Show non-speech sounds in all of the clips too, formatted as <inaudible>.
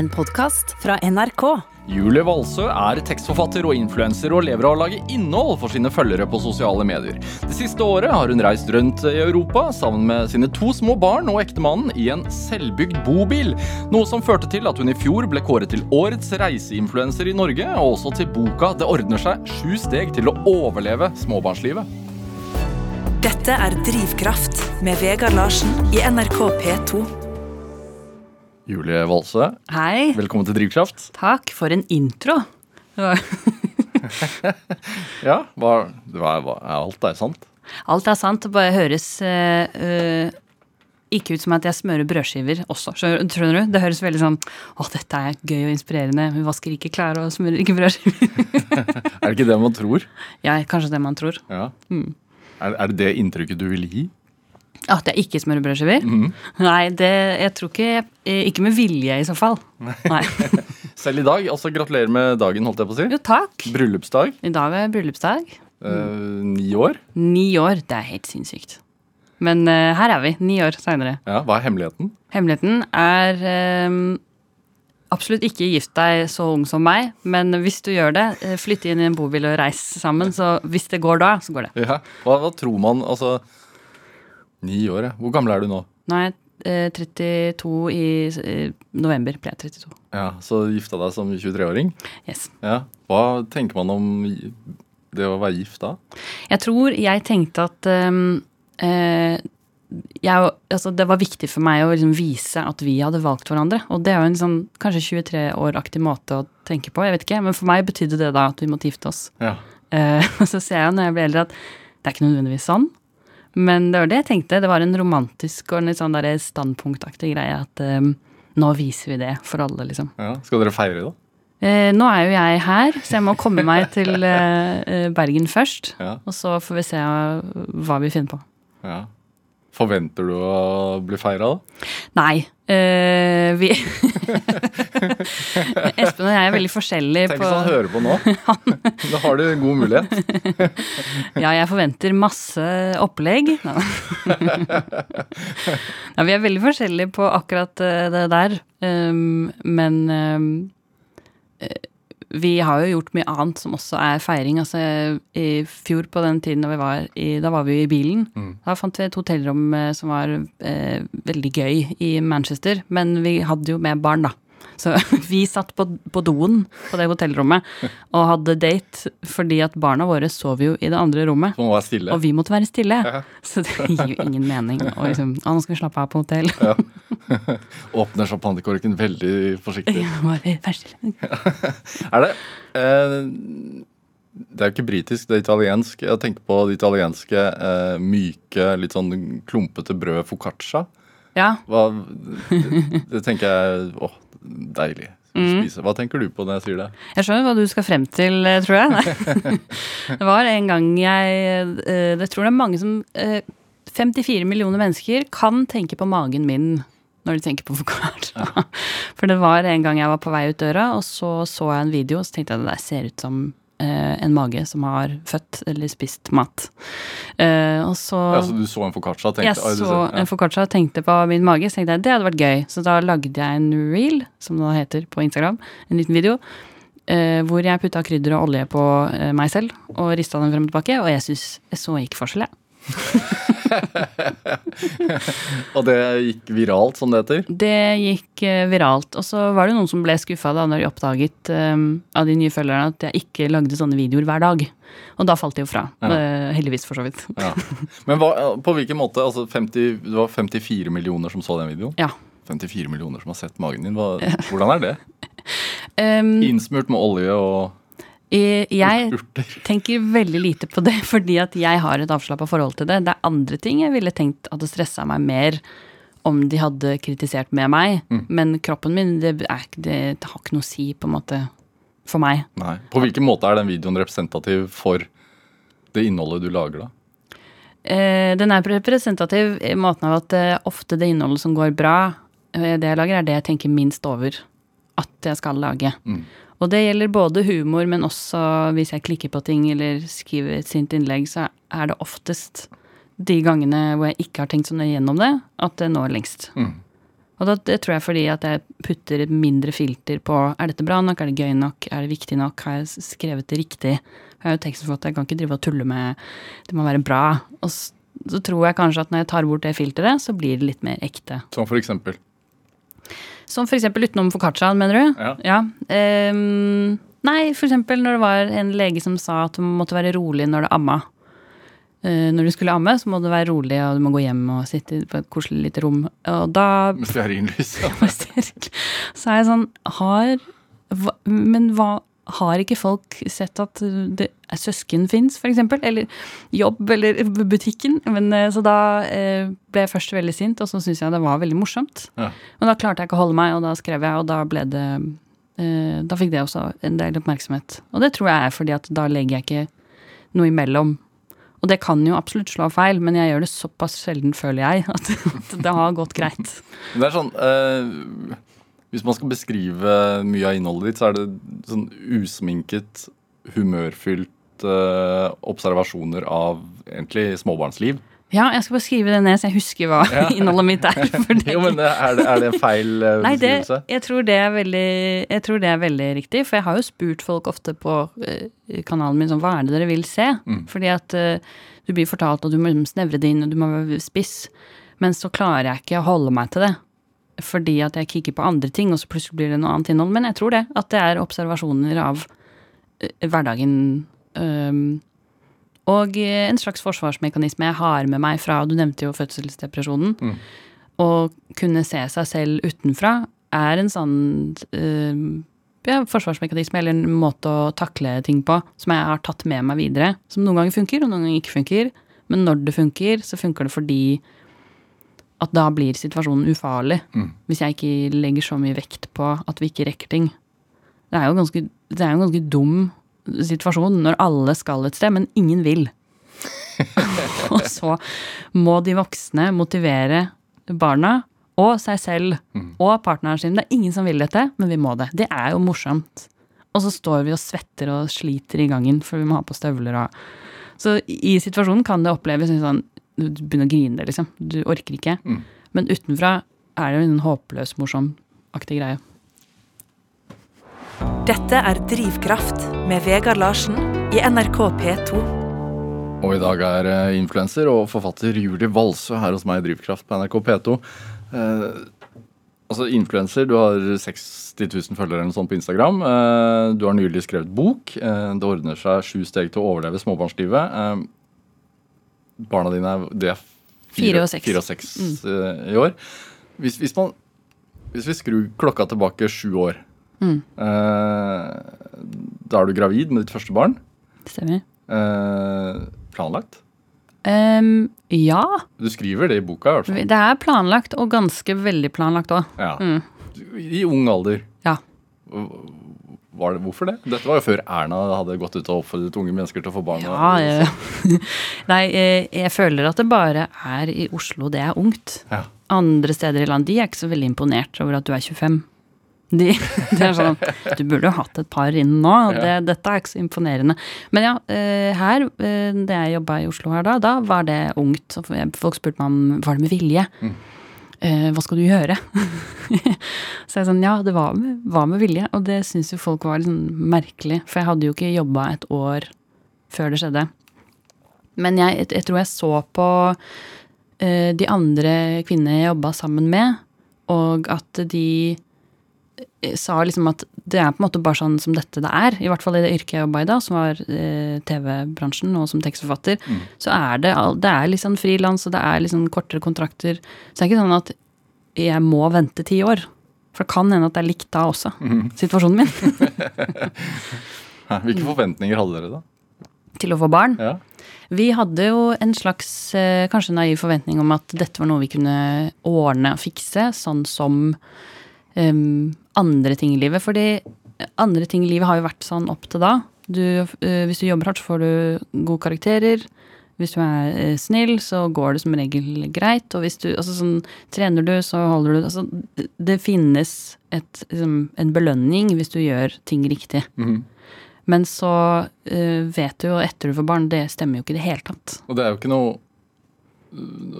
En podkast fra NRK. Julie Walsø er tekstforfatter og influenser og lever av å lage innhold for sine følgere på sosiale medier. Det siste året har hun reist rundt i Europa sammen med sine to små barn og ektemannen i en selvbygd bobil. Noe som førte til at hun i fjor ble kåret til årets reiseinfluenser i Norge, og også til boka 'Det ordner seg sju steg til å overleve småbarnslivet'. Dette er Drivkraft med Vegard Larsen i NRK P2. Julie Valse. Hei. velkommen til Drivkraft. Takk for en intro. <laughs> Ja, hva, hva, hva, alt er sant? alt er sant. Det bare høres eh, ikke ut som at jeg smører brødskiver også. Skjønner du? Det høres veldig sånn Å, dette er gøy og inspirerende. Hun vasker ikke klær og smører ikke brødskiver. <laughs> Er det ikke det man tror? ja, kanskje det man tror. Ja. Er, er det det inntrykket du vil gi? At jeg ikke smører brødskiver? Nei, det, jeg tror ikke eh, Ikke med vilje, i så fall. Nei. <laughs> Selv i dag. altså Gratulerer med dagen, holdt jeg på å si. Jo, takk. Bryllupsdag. I dag er bryllupsdag. Uh, ni år. Ni år. Det er helt sinnssykt. Men uh, her er vi, ni år seinere. Ja, Hva er hemmeligheten? Hemmeligheten er um, absolutt ikke gift deg så ung som meg, men hvis du gjør det, flytt inn i en bobil og reis sammen. Så hvis det går da, så går det. Ja, hva, hva tror man Altså Ni år, ja. Hvor gammel er du nå? Nå er jeg eh, 32 i eh, november. Ble jeg 32. Ja, Så gifta deg som 23-åring? Yes. Ja. Hva tenker man om det å være gift da? Jeg tror jeg tenkte at um, uh, jeg, altså det var viktig for meg å liksom vise at vi hadde valgt hverandre. Og det er jo en sånn kanskje 23 år-aktig måte å tenke på. jeg vet ikke, Men for meg betydde det da at vi måtte gifte oss. Ja. Uh, <laughs> Og så ser jeg når jeg blir eldre at det er ikke nødvendigvis sånn. Men det var det jeg tenkte. Det var en romantisk og en litt sånn der standpunktaktig greie. At um, nå viser vi det for alle, liksom. ja. Skal dere feire, da? Eh, nå er jo jeg her, så jeg må komme meg til eh, eh, Bergen først. Ja. Og så får vi se eh, hva vi finner på. ja. Forventer du å bli feira, da? Nei. Uh, vi <laughs> Espen og jeg er veldig forskjellige Tenk på hvis han hører på nå. <laughs> Da har du en god mulighet. <laughs> Ja, jeg forventer masse opplegg. Ja, vi er veldig forskjellige på akkurat eh, det der. Um, men um, vi har jo gjort mye annet som også er feiring. Altså, I fjor på den tiden da vi var i, da var vi i bilen. Da fant vi et hotellrom eh, som var eh, veldig gøy i Manchester. Men vi hadde jo med barn, da. Så <laughs> vi satt på, på doen på det hotellrommet og hadde date fordi at barna våre sov jo i det andre rommet. Og vi måtte være stille. Så det gir jo ingen mening. Og liksom, å, nå skal vi slappe av på hotell. <laughs> Åpner champagnekorken veldig forsiktig. Ja, Bare vær stille. <laughs> Er det eh, Det er jo ikke britisk, det er italiensk. Jeg tenker på det italienske eh, myke, litt sånn klumpete brød foccaccia. Ja. Hva, det, det tenker jeg Åh, deilig å spise. Hva tenker du på når jeg sier det? Jeg skjønner hva du skal frem til, eh, tror jeg. <laughs> Det var en gang jeg Det tror det er mange som eh, 54 millioner mennesker kan tenke på magen min når de tenker på foccaccia. <laughs> For det var en gang jeg var på vei ut døra, og så så jeg en video, og så tenkte jeg det der ser ut som eh, en mage som har født eller spist mat. Eh, og så Ja, så du så en foccaccia tenkte jeg så ja. en foccaccia og tenkte på min mage, så tenkte jeg det hadde vært gøy. Så da lagde jeg en reel, som det heter på Instagram, en liten video, eh, hvor jeg putta krydder og olje på eh, meg selv og rista den frem og tilbake, og jeg syns jeg så ikke forskjell, jeg. <laughs> Og det gikk viralt, som det heter? Det gikk eh, viralt. Og så var det noen som ble skuffa da når de oppdaget um, av de nye følgerne at jeg ikke lagde sånne videoer hver dag. Og da falt de jo fra. Ja. Uh, heldigvis, for så vidt. Ja. Men hva, på hvilken måte? Altså 50, det var 54 millioner som så den videoen? Ja. 54 millioner som har sett magen din. Hva, hvordan er det? <laughs> Um, Innsmurt med olje og jeg <laughs> tenker veldig lite på det, <laughs> fordi at jeg har et avslappa forhold til det. Det er andre ting jeg ville tenkt hadde stressa meg mer om de hadde kritisert med meg. Men kroppen min, det, er, det, det har ikke noe å si, på en måte, for meg. Nei. På hvilken måte er den videoen representativ for det innholdet du lager, da? Eh, den er representativ i måten av at eh, ofte det innholdet som går bra, eh, det jeg lager, er det jeg tenker minst over at jeg skal lage. Og det gjelder både humor, men også hvis jeg klikker på ting eller skriver et sint innlegg, så er det oftest de gangene hvor jeg ikke har tenkt så nøye gjennom det, at det når lengst. Mm. Og da, det tror jeg fordi at jeg putter et mindre filter på er dette bra nok, er det gøy nok, er det viktig nok, har jeg skrevet det riktig? Jeg har jo tekstforfatter, jeg kan ikke drive og tulle med det må være bra. Og så tror jeg kanskje at når jeg tar bort det filteret, så blir det litt mer ekte. Som for eksempel. Som eksempel utenom foccacciaen, mener du? Ja. ehm, nei, for eksempel når det var en lege som sa at du måtte være rolig når du amma. Uh, når du skulle amme, så må du være rolig, og du må gå hjem og sitte på et koselig lite rom. Og da Med stearinlys. <laughs> Ja. så er jeg sånn Har hva, Men hva har ikke folk sett at det, søsken fins, f.eks.? Eller jobb, eller butikken? Men, eh, så da eh, ble jeg først veldig sint, og så syntes jeg det var veldig morsomt. Ja. Men da klarte jeg ikke å holde meg, og da skrev jeg, og da ble det eh, Da fikk det også en del oppmerksomhet. Og det tror jeg er fordi at da legger jeg ikke noe imellom. Og det kan jo absolutt slå feil, men jeg gjør det såpass sjelden, føler jeg, <laughs> at, det har gått greit. Det er sånn eh, Hvis man skal beskrive mye av innholdet ditt, så er det sånn usminket, humørfylt eh, observasjoner av egentlig småbarnsliv. Ja, jeg skal bare skrive det ned, så jeg husker hva <laughs> innholdet mitt er. <laughs> Jo, men er det, er det en feil beskrivelse? Nei, det, jeg, tror det er veldig, jeg tror det er veldig riktig, for jeg har jo spurt folk ofte på eh, kanalen min sånn, hva er det dere vil se? Mm. Fordi at uh, du blir fortalt at du må snevre det inn, og du må være spiss. Men så klarer jeg ikke å holde meg til det. Fordi at jeg kikker på andre ting, og så plutselig blir det noe annet innhold. Men jeg tror det. At det er observasjoner av eh, hverdagen. Um, og eh, en slags forsvarsmekanisme jeg har med meg fra Du nevnte jo fødselsdepresjonen. Mm. Å kunne se seg selv utenfra er en sånn uh, ja, forsvarsmekanisme eller en måte å takle ting på som jeg har tatt med meg videre. Som noen ganger funker, og noen ganger ikke funker. Men når det funker, så funker det fordi at da blir situasjonen ufarlig. Mm. Hvis jeg ikke legger så mye vekt på at vi ikke rekker ting. Det er jo ganske, det er en ganske dum situasjon når alle skal et sted, men ingen vil. <laughs> og så må de voksne motivere barna og seg selv Mm. og partneren sin. Det er ingen som vil dette, men vi må det. Det er jo morsomt. Og så står vi og svetter og sliter i gangen, for vi må ha på støvler og Så i situasjonen kan det oppleves sånn Du begynner å grine, liksom. Du orker ikke. Mm. Men utenfra er det jo en håpløs, morsom-aktig greie. Dette er Drivkraft med Vegard Larsen i NRK P2. Og i dag er eh, influenser og forfatter Julie Valsø her hos meg i Drivkraft på NRK P2. Eh, altså Influenser, du har 60 000 følgere eller noe sånt på Instagram. Eh, du har nylig skrevet bok. Eh, det ordner seg sju steg til å overleve småbarnslivet. Barna dine er, de er Fire og seks. seks eh, i år. Hvis, hvis, man, hvis vi skrur klokka tilbake sju år Mm. eh, Da er du gravid med ditt første barn. Stemmer. Eh, planlagt? Um, ja. Du skriver det i boka, i hvert fall. Det er planlagt, og ganske veldig planlagt òg. Ja. Mm. I ung alder. Ja. Var det, hvorfor det? Dette var jo før Erna hadde gått ut og oppfordret unge mennesker til å få barn. Ja, jeg, <laughs> nei, jeg, jeg føler at det bare er i Oslo det er ungt. Ja. Andre steder i landet de er ikke så veldig imponert over at du er 25. De, <laughs> det er sånn Du burde jo hatt et par inn nå. Det. Dette er ikke så imponerende. Men ja, eh, her, det jeg jobba i Oslo her da, da var det ungt. Folk spurte meg om var det med vilje. Mm. Eh, hva skal du gjøre? <laughs> så jeg sånn, ja, det var med, var med vilje. Og det syns jo folk var litt sånn merkelig. For jeg hadde jo ikke jobba et år før det skjedde. Men jeg, jeg tror jeg så på eh, de andre kvinnene jeg jobba sammen med, og at de sa liksom at det er på en måte bare sånn som dette det er. I hvert fall i det yrket jeg jobba i da, som var eh, TV-bransjen og som tekstforfatter. Mm. Så er det, det er liksom frilans, og det er sånn kortere kontrakter. Så det er ikke sånn at jeg må vente ti år. For det kan hende at det er likt da også, Mm. situasjonen min. <laughs> Hvilke forventninger hadde dere da? til å få barn. Ja. Vi hadde jo en slags eh, kanskje naiv forventning om at dette var noe vi kunne ordne og fikse, sånn som em, andre ting i livet. Fordi andre ting i livet har jo vært sånn opp til da. Du, eh, hvis du jobber hardt, så får du gode karakterer. Hvis du er eh, snill, så går det som regel greit. Og hvis du altså sånn, trener du, så holder du altså, det- Det finnes et, liksom, en belønning hvis du gjør ting riktig. Mm. Men så uh, vet du jo etter du får barn, det stemmer jo ikke i det hele tatt. Og det er jo ikke noe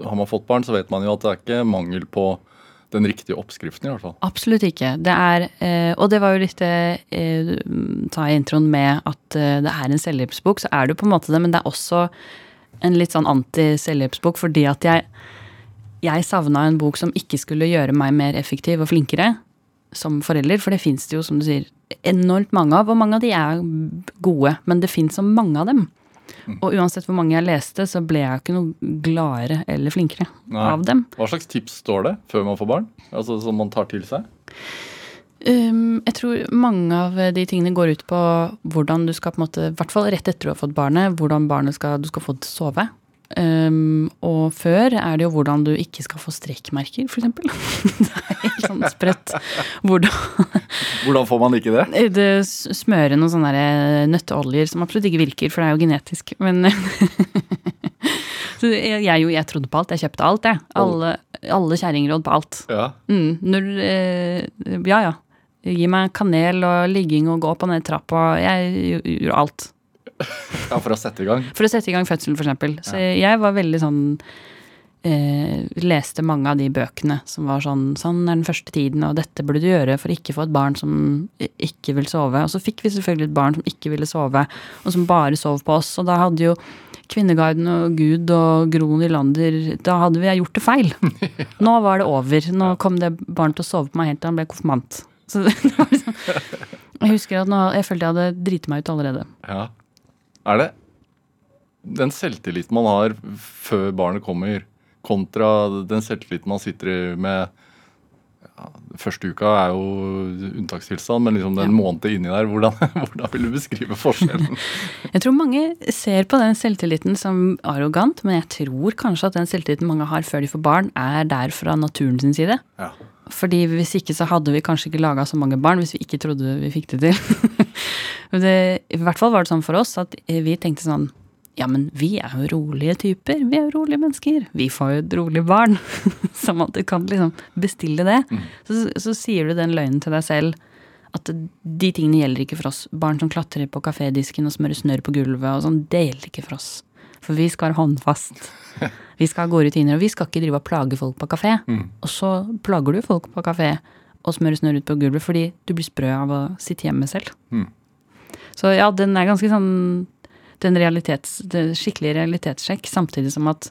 Har man fått barn, så vet man jo at det er ikke mangel på den riktige oppskriften, i hvert fall. Absolutt ikke. Det er, eh, og det var jo litt det eh, sa i introen med at eh, det er en selvhjelpsbok, så er det jo på en måte det, men det er også en litt sånn anti-selvhjelpsbok, fordi at jeg, jeg savna en bok som ikke skulle gjøre meg mer effektiv og flinkere som forelder, for det fins det jo, som du sier, enormt mange av, og mange av de er gode, men det fins så mange av dem. Og uansett hvor mange jeg leste, så ble jeg ikke noe gladere eller flinkere Nei. av dem. Hva slags tips står det før man får barn? Altså Som man tar til seg? Um, jeg tror mange av de tingene går ut på hvordan du skal på en måte, i hvert fall rett etter du har fått barnet, hvordan barnet skal, du skal få det til å sove. Um, og før er det jo hvordan du ikke skal få strekkmerker, f.eks. <laughs> det er helt sånn sprøtt. Hvordan Hvordan får man ikke det? det s- smøre noen sånne nøtteoljer som absolutt ikke virker, for det er jo genetisk. Men <laughs> Så jeg, jeg, jeg trodde på alt. Jeg kjøpte alt, jeg. Alle, alle kjerringråd på alt. Ja. Mm, når, eh, ja, ja. Gi meg kanel og ligging og gå opp og ned trappa. Jeg gjorde alt. Ja, for å sette i gang. For å sette i gang fødselen, eksempel. Så jeg var veldig sånn eh, Leste mange av de bøkene som var sånn Sånn er den første tiden, og dette burde du gjøre for å ikke få et barn som ikke vil sove. Og så fikk vi selvfølgelig et barn som ikke ville sove, og som bare sov på oss. Og da hadde jo Kvinneguiden og Gud og Gro Nylander Da hadde vi gjort det feil. <laughs> Nå var det over. Nå kom det barn til å sove på meg helt til han ble konfirmant. Så <laughs> det var liksom Jeg husker at nå, jeg følte jeg hadde driti meg ut allerede. Ja. Er det den selvtilliten man har før barnet kommer, kontra den selvtilliten man sitter med ja, Første uka er jo unntakstilstand, men liksom den Ja. måneden inni der, hvordan, <laughs> hvordan vil du beskrive forskjellen? <laughs> Jeg tror mange ser på den selvtilliten som arrogant, men jeg tror kanskje at den selvtilliten mange har før de får barn, er der fra naturen sin side. Ja. Fordi hvis ikke så hadde vi kanskje ikke laga så mange barn, hvis vi ikke trodde vi fikk det til. <laughs> Det, I hvert fall var det sånn for oss at vi tenkte sånn Ja, men vi er jo rolige typer. Vi er jo rolige mennesker. Vi får jo et rolig barn. <laughs> sånn at du kan liksom bestille det. Så, så sier du den løgnen til deg selv at de tingene gjelder ikke for oss. Barn som klatrer på kafédisken og smører snørr på gulvet og sånn, det gjelder ikke for oss. For vi skal være håndfast. <laughs> Vi skal ha gode rutiner, og vi skal ikke drive og plage folk på kafé. Og så plager du folk på kafé og smører snørr ut på gulvet fordi du blir sprø av å sitte hjemme selv. Mm. Så ja, den er ganske sånn den realitets, det skikkelig realitetssjekk, samtidig som at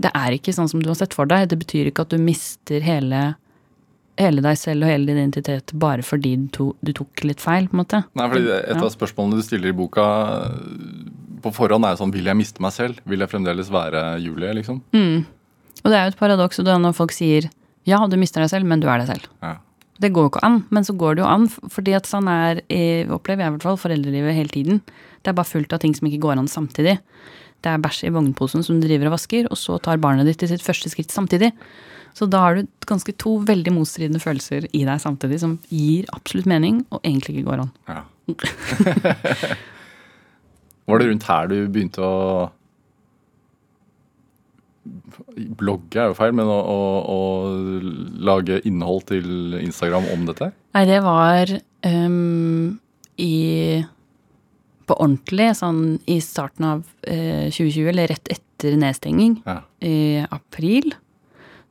det er ikke sånn som du har sett for deg. Det betyr ikke at du mister hele, hele deg selv og hele din identitet bare fordi du, to, du tok litt feil, på en måte. Nei, fordi Et Ja. av spørsmålene du stiller i boka på forhånd, er jo sånn Vil jeg miste meg selv? Vil jeg fremdeles være Julie? liksom? Mm. Og det er jo et paradoks når folk sier ja, du mister deg selv, men du er deg selv. Ja. Det går jo ikke an, men så går det jo an, fordi at sånn er, opplever jeg i hvert fall, foreldrelivet hele tiden. Det er bare fullt av ting som ikke går an samtidig. Det er bæsj i vognposen som du driver og vasker, og så tar barnet ditt til sitt første skritt samtidig. Så da har du ganske to veldig motstridende følelser i deg samtidig, som gir absolutt mening, og egentlig ikke går an. Ja. <laughs> Var det rundt her du begynte å Blogge er jo feil, men å, å, å lage innhold til Instagram om dette? Nei, det var um, i På ordentlig, sånn i starten av eh, 2020, eller rett etter nedstenging, Ja. i april,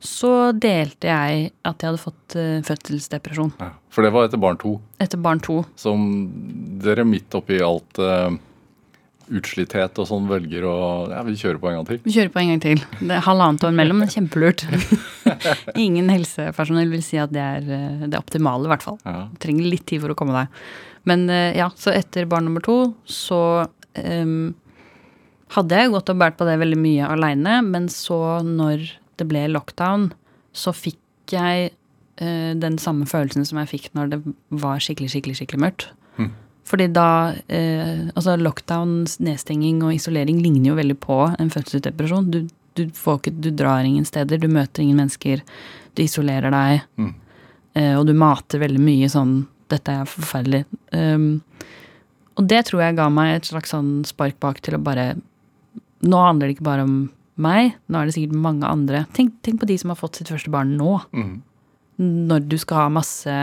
så delte jeg at jeg hadde fått eh, fødselsdepresjon Ja. For det var etter barn to, etter barn to. som dere midt oppi alt eh, utslitthet og sånn velger å Ja, vi kjører på en gang til. Vi kjører på en gang til. Det er halvannet år mellom, men kjempelurt. <laughs> Ingen helsepersonell vil si at det er eh, det optimale, i hvert fall. Ja. Du trenger litt tid for å komme deg. Men eh, ja, så etter barn nummer to så um, hadde jeg gått og båret på det veldig mye aleine, men så når det ble lockdown, så fikk jeg uh, den samme følelsen som jeg fikk når det var skikkelig, skikkelig, skikkelig mørkt. Mhm. Fordi da eh, Altså lockdown, nedstenging og isolering ligner jo veldig på en fødselsdepresjon. Du, du, får ikke, du drar ingen steder, du møter ingen mennesker, du isolerer deg. Mm. Eh, og du mater veldig mye sånn 'Dette er forferdelig'. Um, og det tror jeg ga meg et slags sånn spark bak til å bare Nå handler det ikke bare om meg, nå er det sikkert mange andre. Tenk, tenk på de som har fått sitt første barn nå. Mm. Når du skal ha masse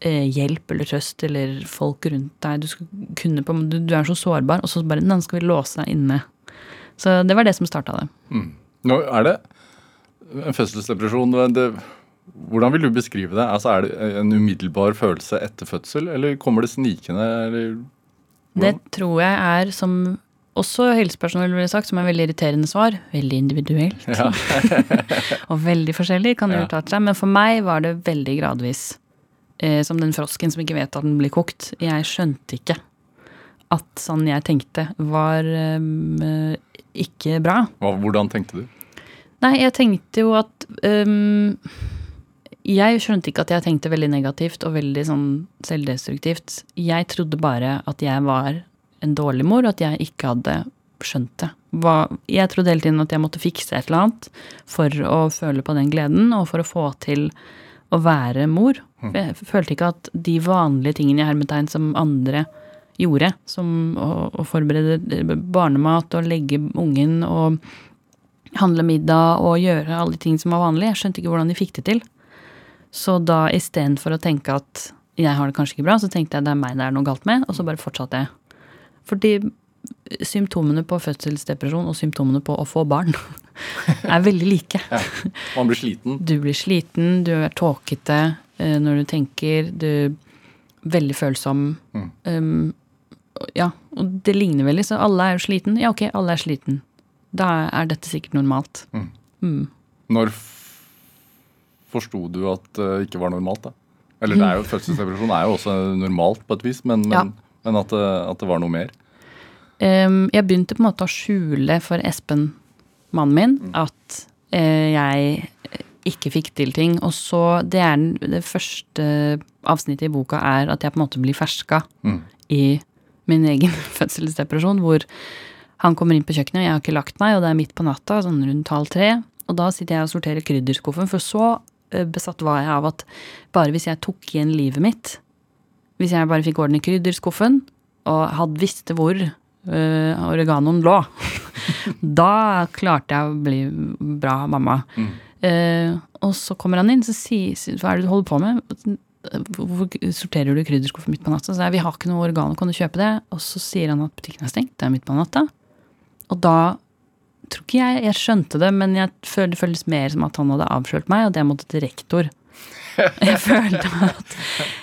hjelp eller trøst eller folk rundt deg. Du, på, du, du er så sårbar, og så bare Nå skal vi låse deg inne. Så det var det som starta det. Mm. Nå er det en fødselsdepresjon. Det, Hvordan vil du beskrive det? Altså, er det en umiddelbar følelse etter fødsel, eller kommer det snikende? Eller Det tror jeg er, som også helsepersonell ville sagt, som er veldig irriterende svar. Veldig individuelt. Ja. <laughs> og veldig forskjellig kan det Ja. uttale seg. Men for meg var det veldig gradvis. Eh, som den frosken som ikke vet at den blir kokt. Jeg skjønte ikke at sånn jeg tenkte, var eh, ikke bra. Hva, hvordan tenkte du? Nei, jeg tenkte jo at øhm, Jeg skjønte ikke at jeg tenkte veldig negativt og veldig sånn selvdestruktivt. Jeg trodde bare at jeg var en dårlig mor, og at jeg ikke hadde skjønt det. Jeg trodde hele tiden at jeg måtte fikse et eller annet for å føle på den gleden, og for å få til å være mor. Jeg følte ikke at de vanlige tingene i hermetegn som andre gjorde, som å, å forberede barnemat og legge ungen og handle middag og gjøre alle de tingene som var vanlige. Jeg skjønte ikke hvordan de fikk det til. Så da istedenfor å tenke at jeg har det kanskje ikke bra, så tenkte jeg det er meg det er noe galt med, og så bare fortsatte jeg. Fordi symptomene på fødselsdepresjon og symptomene på å få barn <laughs> er veldig like. Man blir sliten. Du blir sliten, du er tåkete eh, når du tenker, du er veldig følsom. Mm. Um, ja, og det ligner veldig, så alle er jo sliten. Ja, ok, alle er sliten. Da er dette sikkert normalt. Mm. Mm. Når forsto du at det ikke var normalt, da? Eller det er jo, <laughs> fødselsdepresjon er jo også normalt på et vis, men, men, Ja. men at, det, at det var noe mer. Jeg begynte på en måte å skjule for Espen, mannen min, at eh, jeg ikke fikk til ting. Og så, det er det første avsnittet i boka er at jeg på en måte blir ferska Mm. i min egen <laughs> fødselsdepresjon, hvor han kommer inn på kjøkkenet, og jeg har ikke lagt meg, og det er midt på natta, sånn rundt halv tre. Og da sitter jeg og sorterer krydderskuffen, for så eh, besatt var jeg av at bare hvis jeg tok igjen livet mitt, hvis jeg bare fikk orden i krydderskuffen, og hadde visste hvor uh, oreganoen lå, <laughs> da klarte jeg å bli bra mamma. Mm. Uh, og så kommer han inn, så sier hva er det du holder på med? Hvorfor sorterer du krydderskuffen midt på natta? Så jeg, vi har ikke noe oregano, kan du kjøpe det? Og så sier han at butikken er stengt, det er midt på natta. Og da tror ikke jeg jeg skjønte det, men jeg føler, det føltes mer som at han hadde avslørt meg, og at jeg måtte til rektor. <laughs> Jeg følte, at,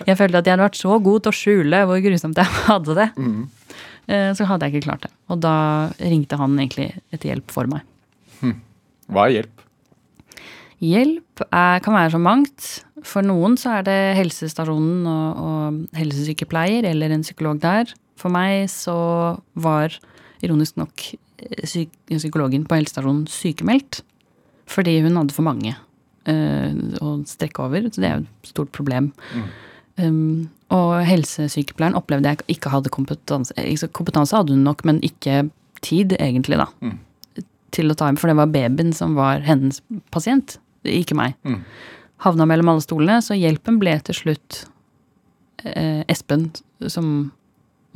jeg følte at jeg hadde vært så god til å skjule hvor grusomt jeg hadde det. Eh, Så hadde jeg ikke klart det. Og da ringte han egentlig etter hjelp for meg. Hva er hjelp? Hjelp er, kan være så mangt. For noen så er det helsestasjonen og, og helsesykepleier eller en psykolog der. For meg så var ironisk nok eh, psyk psykologen på helsestasjonen sykemeldt. Fordi hun hadde for mange øh, å strekke over. Så det er jo et stort problem. Um, og helsesykepleieren opplevde jeg ikke hadde kompetanse. Kompetanse hadde hun nok, men ikke tid, egentlig, da. Mm. Til å ta hjem, for det var babyen som var hennes pasient, ikke meg. Mm. Havna mellom alle stolene, så hjelpen ble til slutt eh, Espen som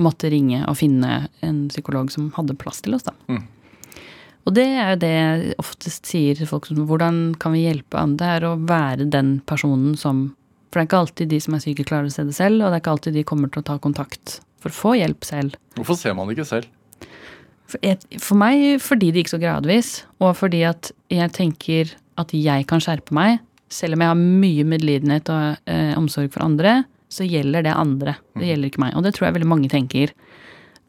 måtte ringe og finne en psykolog som hadde plass til oss, da. Mm. Og det er jo det jeg oftest sier til folk som hvordan kan vi hjelpe andre? Det er å være den personen som For det er ikke alltid de som er syke, klarer å se det selv, og det er ikke alltid de kommer til å ta kontakt for å få hjelp selv. Hvorfor ser man det ikke selv? For, jeg, for meg fordi det gikk så gradvis, og fordi at jeg tenker at jeg kan skjerpe meg. Selv om jeg har mye medlidenhet og eh, omsorg for andre, så gjelder det andre. Det gjelder ikke meg. Og det tror jeg veldig mange tenker.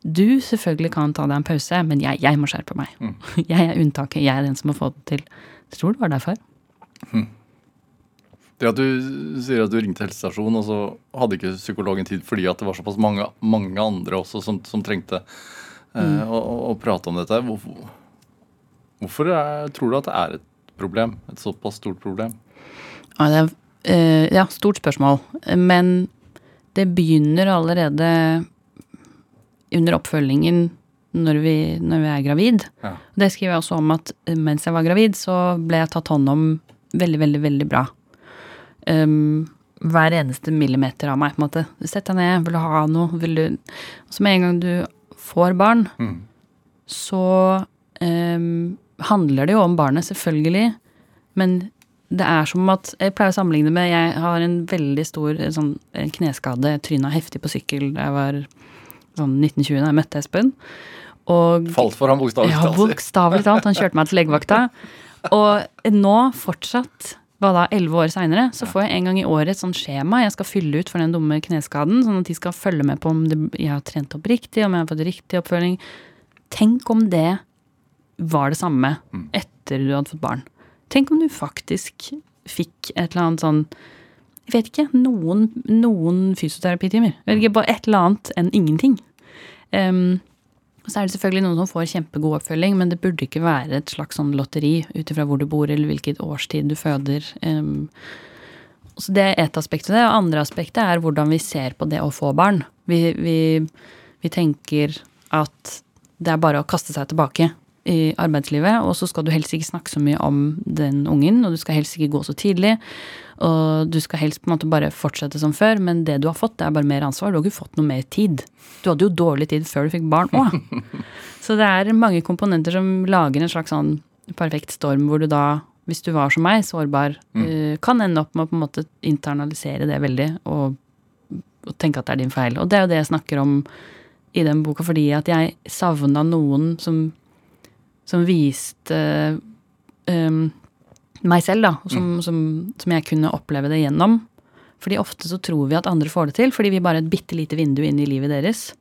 Du selvfølgelig kan ta deg en pause, men jeg, jeg må skjerpe meg. <laughs> Jeg er unntaket. Jeg er den som må få det til. Jeg tror det var derfor. Det at du sier at du ringte helsestasjonen, og så hadde ikke psykologen tid fordi at det var såpass mange, mange andre også som, som trengte eh, å, å, å prate om dette. Hvorfor, hvorfor er, tror du at det er et problem? Et såpass stort problem? Ja, det er eh, ja, stort spørsmål. Men det begynner allerede under oppfølgingen når vi, når vi er gravid. Ja. Det skriver jeg også om at mens jeg var gravid, så ble jeg tatt hånd om veldig, veldig, veldig bra. Um, hver eneste millimeter av meg, på en måte. Sett deg ned, vil du ha noe, vil du så med en gang du får barn, Mm. så um, handler det jo om barnet, selvfølgelig. Men det er som at Jeg pleier å sammenligne med Jeg har en veldig stor sånn, kneskade. Jeg tryna heftig på sykkel da jeg var sånn 1920 da jeg møtte Espen. Og Falt for ham bokstavelig ja, bokstavelig talt. Han kjørte meg til legevakta. <laughs> Og nå fortsatt, hva da, elleve år seinere, så får jeg en gang i året et sånt skjema jeg skal fylle ut for den dumme kneskaden, sånn at de skal følge med på om det, jeg har trent opp riktig, om jeg har fått riktig oppfølging. Tenk om det var det samme etter du hadde fått barn. Tenk om du faktisk fikk et eller annet sånn Jeg vet ikke. Noen, noen fysioterapitimer. Jeg vet ikke, Bare et eller annet enn ingenting. Um, så er det selvfølgelig noen som får kjempegod oppfølging, men det burde ikke være et slags sånn lotteri ut ifra hvor du bor eller hvilket årstid du føder. Så det er ett aspekt av det. Og andre aspektet er hvordan vi ser på det å få barn. Vi, vi, vi tenker at det er bare å kaste seg tilbake i arbeidslivet, og så skal du helst ikke snakke så mye om den ungen, og du skal helst ikke gå så tidlig. Og du skal helst på en måte bare fortsette som før, men det du har fått, det er bare mer ansvar. Du har ikke fått noe mer tid. Du hadde jo dårlig tid før du fikk barn òg. <laughs> Så det er mange komponenter som lager en slags sånn perfekt storm, hvor du da, hvis du var som meg, sårbar, eh, kan ende opp med å på en måte internalisere det veldig og, og tenke at det er din feil. Og det er jo det jeg snakker om i den boka, fordi at jeg savna noen som, som viste um, meg selv, da, som, som, som jeg kunne oppleve det gjennom. Fordi ofte så tror vi at andre får det til, fordi vi bare er et bitte lite vindu inn i livet deres.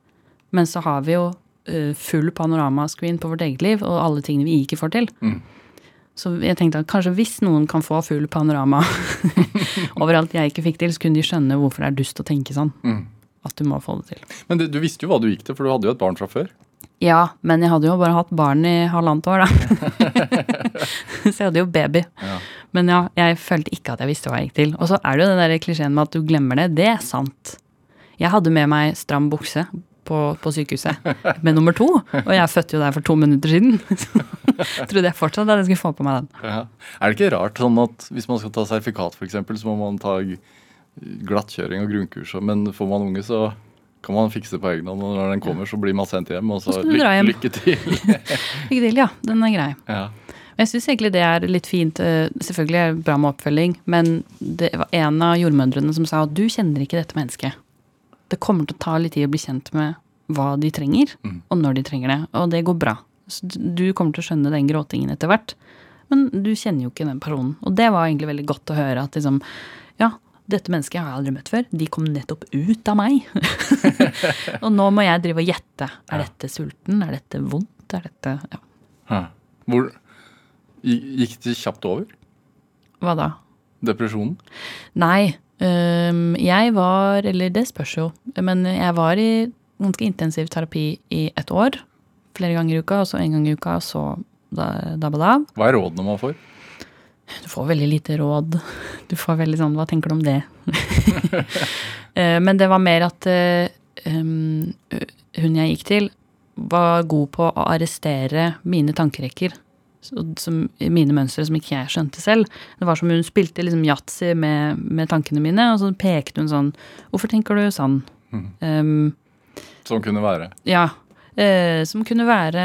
Men så har vi jo uh, full panoramascreen på vårt eget liv, og alle tingene vi ikke får til. Så jeg tenkte at kanskje hvis noen kan få full panorama <laughs> overalt jeg ikke fikk til, så kunne de skjønne hvorfor det er dust å tenke sånn. At du må få det til. Men du, du visste jo hva du gikk til, for du hadde jo et barn fra før. Ja, men jeg hadde jo bare hatt barn i halvannet år, da. <laughs> så jeg hadde jo baby. Ja. Men ja, jeg følte ikke at jeg visste hva jeg gikk til. Og så er det jo den der klisjeen med at du glemmer det. Det er sant. Jeg hadde med meg stram bukse på, på sykehuset med nummer to, og jeg fødte jo der for to minutter siden. <laughs> Så trodde jeg fortsatt at jeg skulle få på meg den. Ja. Er det ikke rart sånn at hvis man skal ta sertifikat, f.eks., så må man ta glattkjøring og grunnkurs, men får man unge, så kan man fikse på egen hånd. Og når den kommer, så blir man sendt hjem, og så Så hjem. lykke til. <laughs> Lykke til, ja. Den er grei. ja. Men jeg syns egentlig det er litt fint. eh, Selvfølgelig er det bra med oppfølging, men det var en av jordmødrene som sa at du kjenner ikke dette mennesket. Det kommer til å ta litt tid å bli kjent med hva de trenger, Mm. og når de trenger det. Og det går bra. Så du kommer til å skjønne den gråtingen etter hvert. Men du kjenner jo ikke den personen. Og det var egentlig veldig godt å høre at liksom Ja, dette mennesket har jeg aldri møtt før. De kom nettopp ut av meg. <laughs> og nå må jeg drive og gjette. Er dette sulten? Er dette vondt? Er dette Ja. Hvor Gikk det kjapt over? Hva da? Depresjonen? Nei. Um, jeg var Eller det spørs jo. Men jeg var i ganske intensiv terapi i et år. Flere ganger i uka, og så en gang i uka, og så da- dabba da. Hva er rådene man får? Du får veldig lite råd. Du får veldig sånn Hva tenker du om det? <laughs> Eh, Men det var mer at um, hun jeg gikk til, var god på å arrestere mine tankerekker. Som, mine mønstre som ikke jeg skjønte selv. Det var som hun spilte liksom yatzy med, med tankene mine, og så pekte hun sånn Hvorfor tenker du sånn? Um, Som kunne være. ja. Uh, som kunne være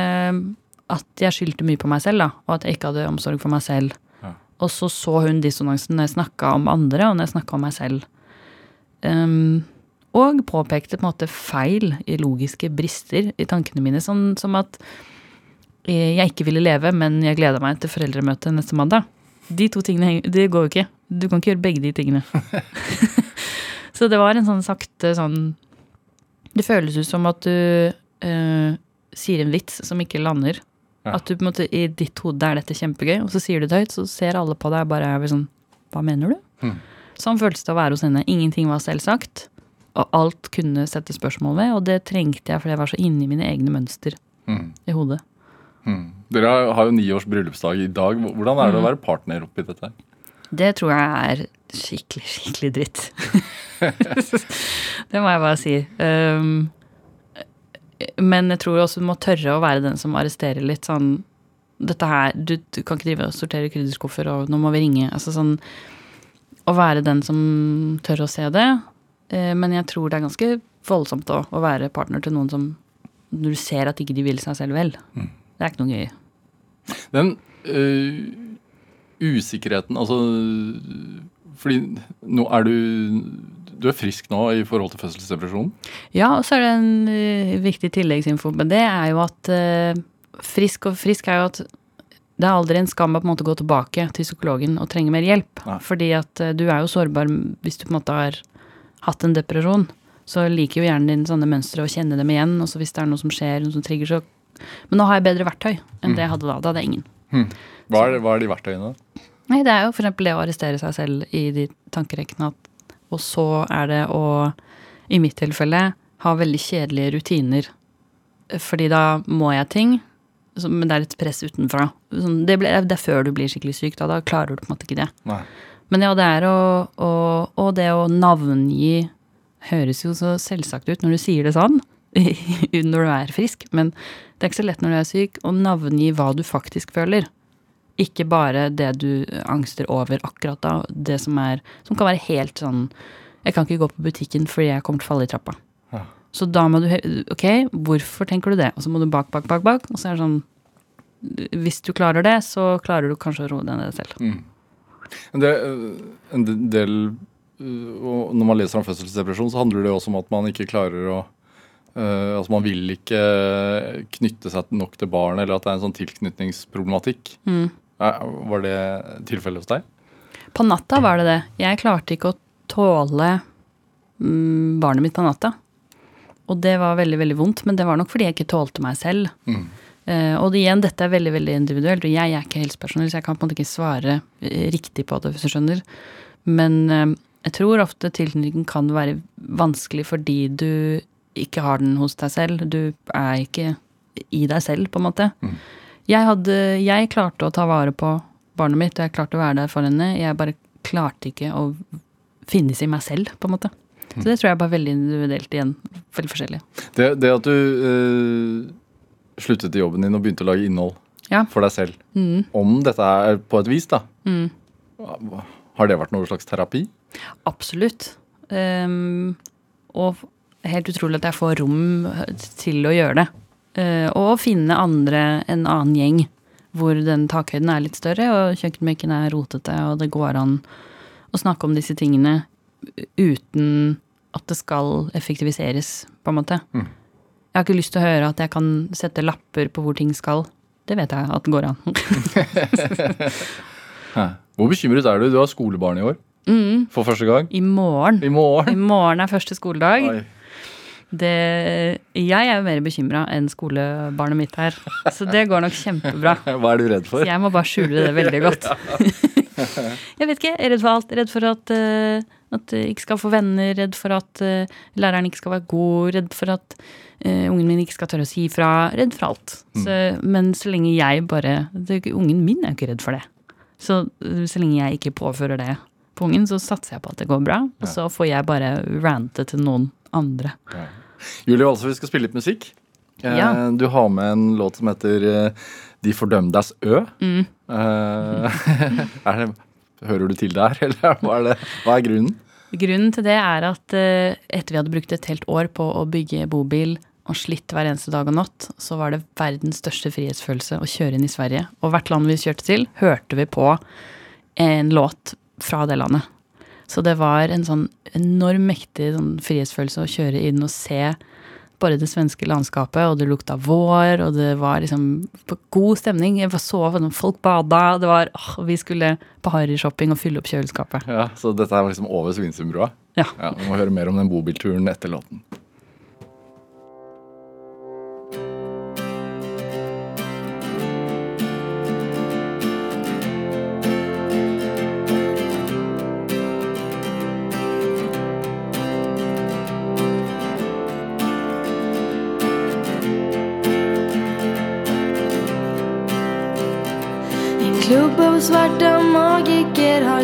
at jeg skyldte mye på meg selv, da, og at jeg ikke hadde omsorg for meg selv. Og så så hun dissonansen når jeg snakka om andre, og når jeg snakka om meg selv. Um, og påpekte på en måte feil i logiske brister i tankene mine, sånn som at eh, jeg ikke ville leve, men jeg gleda meg til foreldremøtet neste mandag. De to tingene det går jo ikke. Du kan ikke gjøre begge de tingene. <laughs> <laughs> så det var en sånn sakte sånn Det føles ut som at du eh, sier en vits som ikke lander. At du på en måte i ditt hode er dette kjempegøy, og så sier du det høyt, så ser alle på deg og bare er sånn Hva mener du? Mm. Sånn føltes det å være hos henne. Ingenting var selvsagt. Og alt kunne sette spørsmål ved, og det trengte jeg fordi jeg var så inne i mine egne mønster Mm. i hodet. Mm. Dere har- har jo ni års bryllupsdag i dag. Hvordan er det å være partner oppi dette? Det tror jeg er skikkelig, skikkelig dritt. <laughs> <laughs> det må jeg bare si. Um, men jeg tror også du må tørre å være den som arresterer litt sånn Dette her, du, du kan ikke drive og sortere krydderskuffer, og nå må vi ringe. Altså sånn Å være den som tør å se det. Eh, men jeg tror det er ganske voldsomt òg, å være partner til noen som Når du ser at ikke de vil seg selv vel. Det er ikke noe gøy. Den øh, usikkerheten, altså Fordi nå er du Du er frisk nå i forhold til fødselsdepresjonen? Ja, og så er det en eh, viktig tilleggsinfo med det, er jo at eh, frisk og frisk er jo at det er aldri en skam å på en måte gå tilbake til psykologen og trenge mer hjelp. Nei. Fordi at eh, du er jo sårbar hvis du på en måte har hatt en depresjon. Så liker jo hjernen din sånne mønstre og kjenner dem igjen. Og så hvis det er noe som skjer, noe som trigger, så Men nå har jeg bedre verktøy enn det jeg hadde da. Da hadde jeg ingen. Hva er, hva er de verktøyene? Nei, det er jo eksempel det å arrestere seg selv i de tankerekkene at Og så er det å, i mitt tilfelle, ha veldig kjedelige rutiner. Fordi da må jeg ting, men det er litt press utenfra. Sånn, det, det er før du blir skikkelig syk, da. Da klarer du på en måte ikke det. Nei. Men ja, det er å, å Og det å navngi høres jo så selvsagt ut når du sier det sånn. <laughs> når du er frisk. Men det er ikke så lett når du er syk å navngi hva du faktisk føler. Ikke bare det du angster over akkurat da. Det som er Som kan være helt sånn Jeg kan ikke gå på butikken fordi jeg kommer til å falle i trappa. Ja. Så da må du Ok, hvorfor tenker du det? Og så må du bak, bak, bak, bak. Og så er det sånn Hvis du klarer det, så klarer du kanskje å roe deg ned selv. Mm. Det, øh, en del øh, og Når man leser om fødselsdepresjon, så handler det også om at man ikke klarer å Uh, Altså Man vil ikke knytte seg nok til barnet, eller at det er en sånn tilknytningsproblematikk. Mm. Var det tilfellet hos deg? På natta var det det. Jeg klarte ikke å tåle mm, barnet mitt på natta. Og det var veldig, veldig vondt, men det var nok fordi jeg ikke tålte meg selv. Mm. Eh, og det, igjen, dette er veldig veldig individuelt, og jeg er ikke helsepersonell, så jeg kan på en måte ikke svare eh, riktig på det, hvis du skjønner. Men eh, jeg tror ofte tilknytningen kan være vanskelig fordi du ikke har den hos deg selv. Du er ikke i deg selv, på en måte. Mm. Jeg, hadde, jeg klarte å ta vare på barnet mitt, og jeg klarte å være der for henne. Jeg bare klarte ikke å finnes i meg selv, på en måte. Så det tror jeg er bare veldig individuelt igjen. Veldig forskjellig. Det, det at du øh, sluttet i jobben din og begynte å lage innhold Ja. for deg selv, Mm. om dette er på et vis, da, Mm. har det vært noe slags terapi? Absolutt. Um, og helt utrolig at jeg får rom til å gjøre det. Eh, og å finne andre, en annen gjeng, hvor den takhøyden er litt større, og kjøkkenbenken er rotete, og det går an å snakke om disse tingene uten at det skal effektiviseres, på en måte. Mm. Jeg har ikke lyst til å høre at jeg kan sette lapper på hvor ting skal. Det vet jeg at det går an. <laughs> Hvor bekymret er du? Du har skolebarn i år mm, for første gang. I morgen. I morgen. I morgen er første skoledag. Oi. Det, jeg er jo mer bekymra enn skolebarnet mitt her. Så det går nok kjempebra. <laughs> Hva er du redd for? Så jeg må bare skjule det veldig godt. <laughs> <laughs> Jeg vet ikke. Jeg er redd for alt. Redd for at, eh, at jeg ikke skal få venner. Redd for at eh, læreren ikke skal være god. Redd for at uh, ungen min ikke skal tørre å si ifra. Redd for alt. Så, men så lenge jeg bare det, Ungen min er jo ikke redd for det. Så, så lenge jeg ikke påfører det på ungen, så satser jeg på at det går bra. Og så får jeg bare rante til noen andre. Julie Walser, vi skal spille litt musikk. Eh, Ja. Du har med en låt som heter eh, De fordømdes ø. Mm. Eh, <laughs> det, hører du til der, <laughs> eller hva er, det, hva er grunnen? Grunnen til det er at etter vi hadde brukt et helt år på å bygge bobil og slitt hver eneste dag og natt, så var det verdens største frihetsfølelse å kjøre inn i Sverige. Og hvert land vi kjørte til, hørte vi på en låt fra det landet. Så det var en sånn enorm mektig sånn frihetsfølelse å kjøre inn og se bare det svenske landskapet, og det lukta vår, og det var liksom på god stemning. Jeg så sånn, folk bada, det var åh, Vi skulle på harryshopping og fylle opp kjøleskapet. Ja, Så dette er liksom over Svinesundbrua? Ja. ja. Vi må høre mer om den bobilturen etter låten.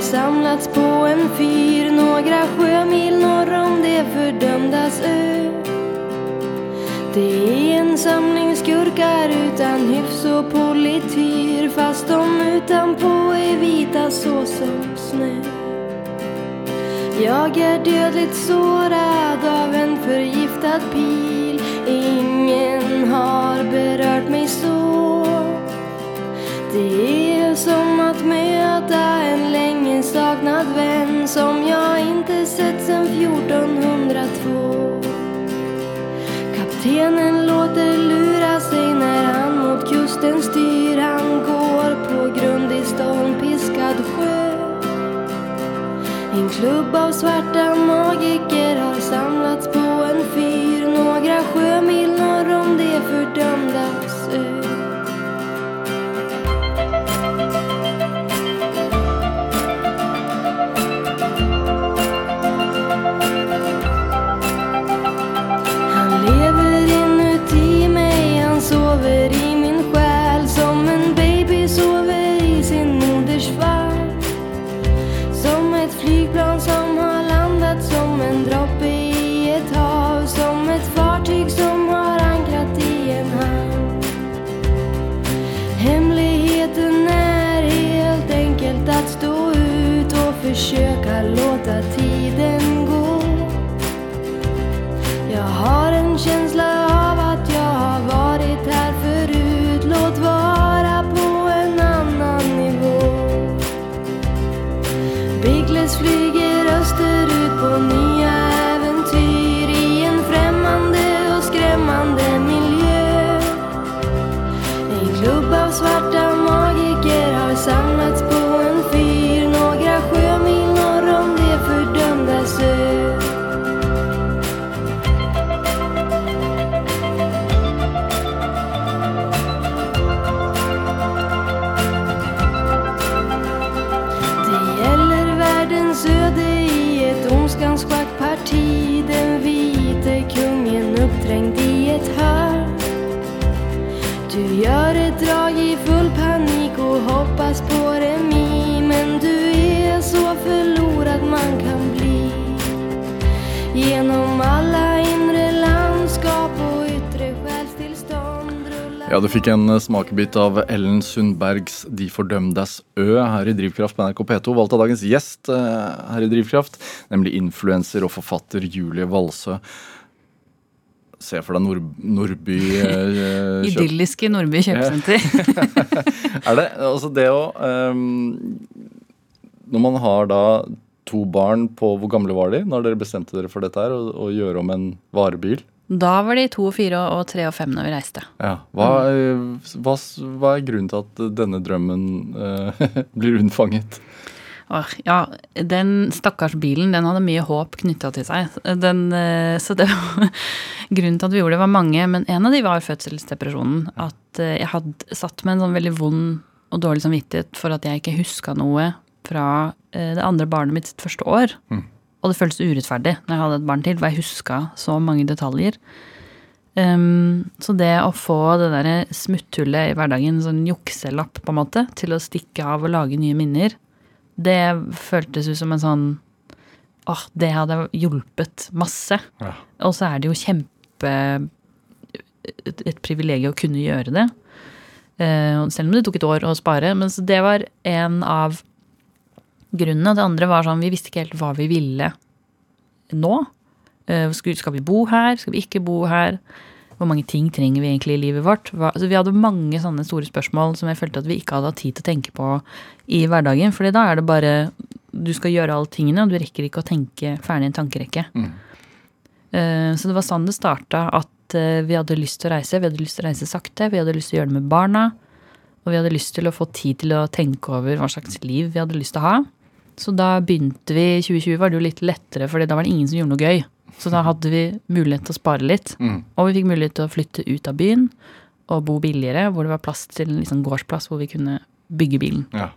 Samlats på en fyr några sjömil norr om det fördömdas ö. Det är en samling skurkar utan hyfs och polityr fast de utanpå är vita så som snö. Jag är dödligt sårad av en förgiftad pil Ingen har berört mig så det er som att møte en lenge saknad venn som jeg ikke har sett sedan 1402. Kaptenen låter lura seg når han mot kusten styr. Han går på grund i stormpiskad sjø En klubb av svarta magiker har samlats på en fyr några sjömil Ja, du fikk en eh, smakebit av Ellen Sundbergs De fordømdes ø her i Drivkraft på NRK P2. Valgt av dagens gjest eh, her i Drivkraft, nemlig influenser og forfatter Julie Valsø. Se for deg Nord Nordby <laughs> eh, Idylliske Nordby kjøpesenter. <laughs> Er det altså det å um, Når man har da to barn på Hvor gamle var de når dere bestemte dere for dette her? Å å gjøre om en varebil? Da var de to, fire og tre og fem når vi reiste. Ja. Hva, eh, hva, hva er grunnen til at denne drømmen uh, <laughs> blir unnfanget? Åh, ja, den stakkars bilen, den hadde mye håp knytta til seg. Den, eh, så det var <laughs> Grunnen til at vi gjorde det, var mange, men en av de var fødselsdepresjonen. At jeg hadde satt med en sånn veldig vond og dårlig samvittighet for at jeg ikke huska noe fra det andre barnet mitt sitt første år. Mm. Og det føltes urettferdig når jeg hadde et barn til, for jeg huska så mange detaljer. Um, så det å få det der smutthullet i hverdagen, sånn jukselapp på en måte, til å stikke av og lage nye minner, det føltes ut som en sånn Åh, det hadde hjulpet masse. Ja. Og så er det jo kjempe et, et privilegium å kunne gjøre det. Uh, selv om det tok et år å spare. Men så det var en av grunnene. Det andre var sånn vi visste ikke helt hva vi ville nå. Eh, skal, skal vi bo her? Skal vi ikke bo her? Hvor mange ting trenger vi egentlig i livet vårt? Hva, altså vi hadde mange sånne store spørsmål som jeg følte at vi ikke hadde hatt tid til å tenke på i hverdagen. fordi da er det bare Du skal gjøre alle tingene, og du rekker ikke å tenke ferdig en tankerekke. Mm. Eh, Så det var sånn det starta, at eh, vi hadde lyst til å reise. Vi hadde lyst til å reise sakte, vi hadde lyst til å gjøre det med barna. Og vi hadde lyst til å få tid til å tenke over hva slags liv vi hadde lyst til å ha. Så da begynte vi, i 2020 var det jo litt lettere, for da var det ingen som gjorde noe gøy. Så da hadde vi mulighet til å spare litt. Mm. Og vi fikk mulighet til å flytte ut av byen og bo billigere, hvor det var plass til en liksom gårdsplass hvor vi kunne bygge bilen. Ja.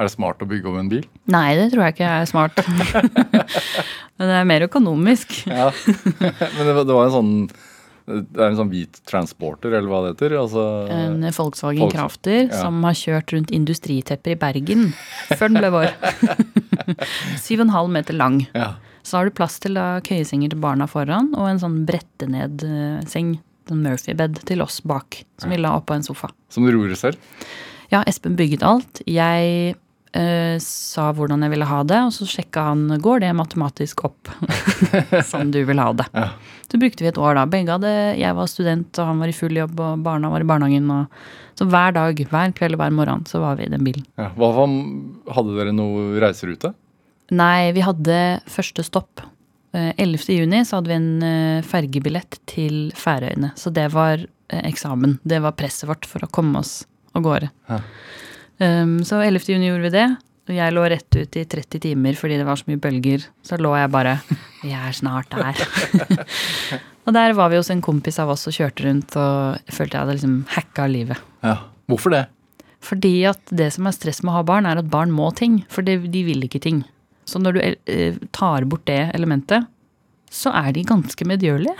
Er det smart å bygge om en bil? Nei, det tror jeg ikke er smart. <laughs> <laughs> Men det er mer økonomisk. Ja. <laughs> Men det var, en sånn Det er en sånn hvit transporter, eller hva det heter? Altså, En Volkswagen Volks- Crafter ja. som har kjørt rundt industritepper i Bergen før den ble vår. <laughs> Syv og en halv meter lang. ja. Så har du plass til da køyesenger til barna foran, og en sånn brette-ned-seng, en Murphy-bed, til oss bak, som vi la oppå en sofa. Som du ror selv? Ja, Espen bygget alt. Jeg eh, sa hvordan jeg ville ha det, og så sjekka han går det matematisk opp <laughs> som du vil ha det. Ja. Så brukte vi et år da. Begge hadde, Jeg var student, og han var i full jobb, og barna var i barnehagen. Og, så hver dag, hver kveld og hver morgen så var vi i den bilen. Ja. Hva hadde dere noe reiserute? Nei, vi hadde første stopp. Eh, 11. juni så hadde vi en eh, fergebillett til Færøyene. Så det var eh, eksamen. Det var presset vårt for å komme oss av gårde. Ja. Um, så 11. juni gjorde vi det. Og jeg lå rett ut i 30 timer fordi det var så mye bølger. Så lå jeg bare Jeg er snart der. <laughs> og der var vi hos en kompis av oss og kjørte rundt, og jeg følte jeg hadde liksom hacka livet. Ja. Hvorfor det? Fordi at det som er stress med å ha barn, er at barn må ting. For de, vil ikke ting. Så når du eh, tar bort det elementet, så er de ganske medgjørlige.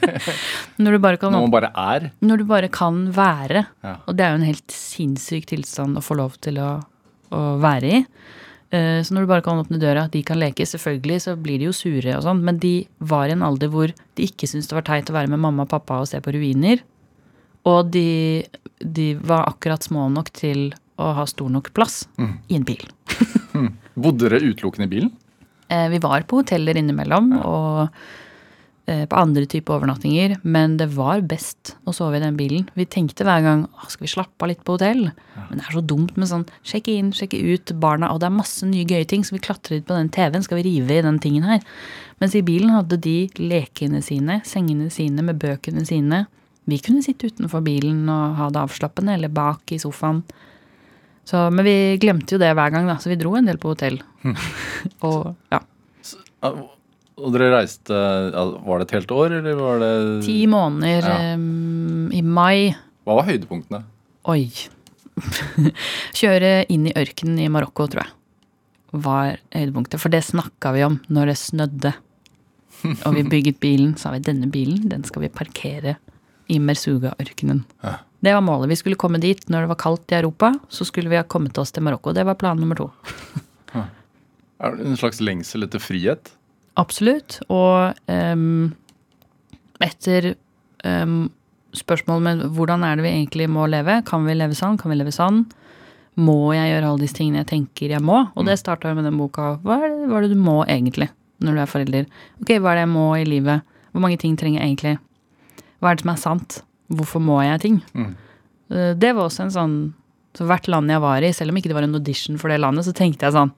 <laughs> når, du bare kan, Når man bare er? når du bare kan være. Ja. Og det er jo en helt sinnssyk tilstand å få lov til å, å være i. Eh, Så når du bare kan åpne døra, de kan leke. Selvfølgelig så blir de jo sure og sånn, men de var i en alder hvor de ikke syntes det var teit å være med mamma og pappa og se på ruiner. Og de, de var akkurat små nok til å ha stor nok plass i en bil. <laughs> Bodde dere utelukkende i bilen? Eh, Vi var på hoteller innimellom, og eh, på andre typer overnattinger, men det var best å sove i den bilen. Vi tenkte hver gang skal vi slappe av litt på hotell? Men det er så dumt med sånn sjekke inn, sjekke ut barna, og det er masse nye gøye ting, Skal vi klatre litt på den TV-en, skal vi rive i den tingen her? Mens i bilen hadde de lekene sine, sengene sine med bøkene sine. Vi kunne sitte utenfor bilen og ha det avslappende, eller bak i sofaen. Så, men vi glemte jo det hver gang, da, så vi dro en del på hotell. <laughs> og ja. Så, Og dere reiste Var det et helt år, eller var det Ti måneder Ja. um, i mai. Hva var høydepunktene? Oi. <laughs> Kjøre inn i ørkenen i Marokko, tror jeg. Var høydepunktet. For det snakka vi om når det snødde. <laughs> Og vi bygget bilen. Sa vi denne bilen den skal vi parkere i Mersuga-ørkenen. Ja. Det var målet. Vi skulle komme dit når det var kaldt i Europa. Så skulle vi ha kommet oss til Marokko. Det var plan nummer to. <laughs> Er det en slags lengsel etter frihet? Absolutt. Og um, etter um, spørsmålet med hvordan er det vi egentlig må leve? Kan vi leve sånn? Kan vi leve sånn? Må jeg gjøre alle disse tingene jeg tenker jeg må? Og det starta med den boka. Hva er, det, hva er det du må egentlig når du er forelder? Ok, hva er det jeg må i livet? Hvor mange ting trenger jeg egentlig? Hva er det som er sant? Hvorfor må jeg ting? Mm. Eh, Det var også en sånn Så hvert land jeg var i, selv om ikke det var en audition for det landet, så tenkte jeg sånn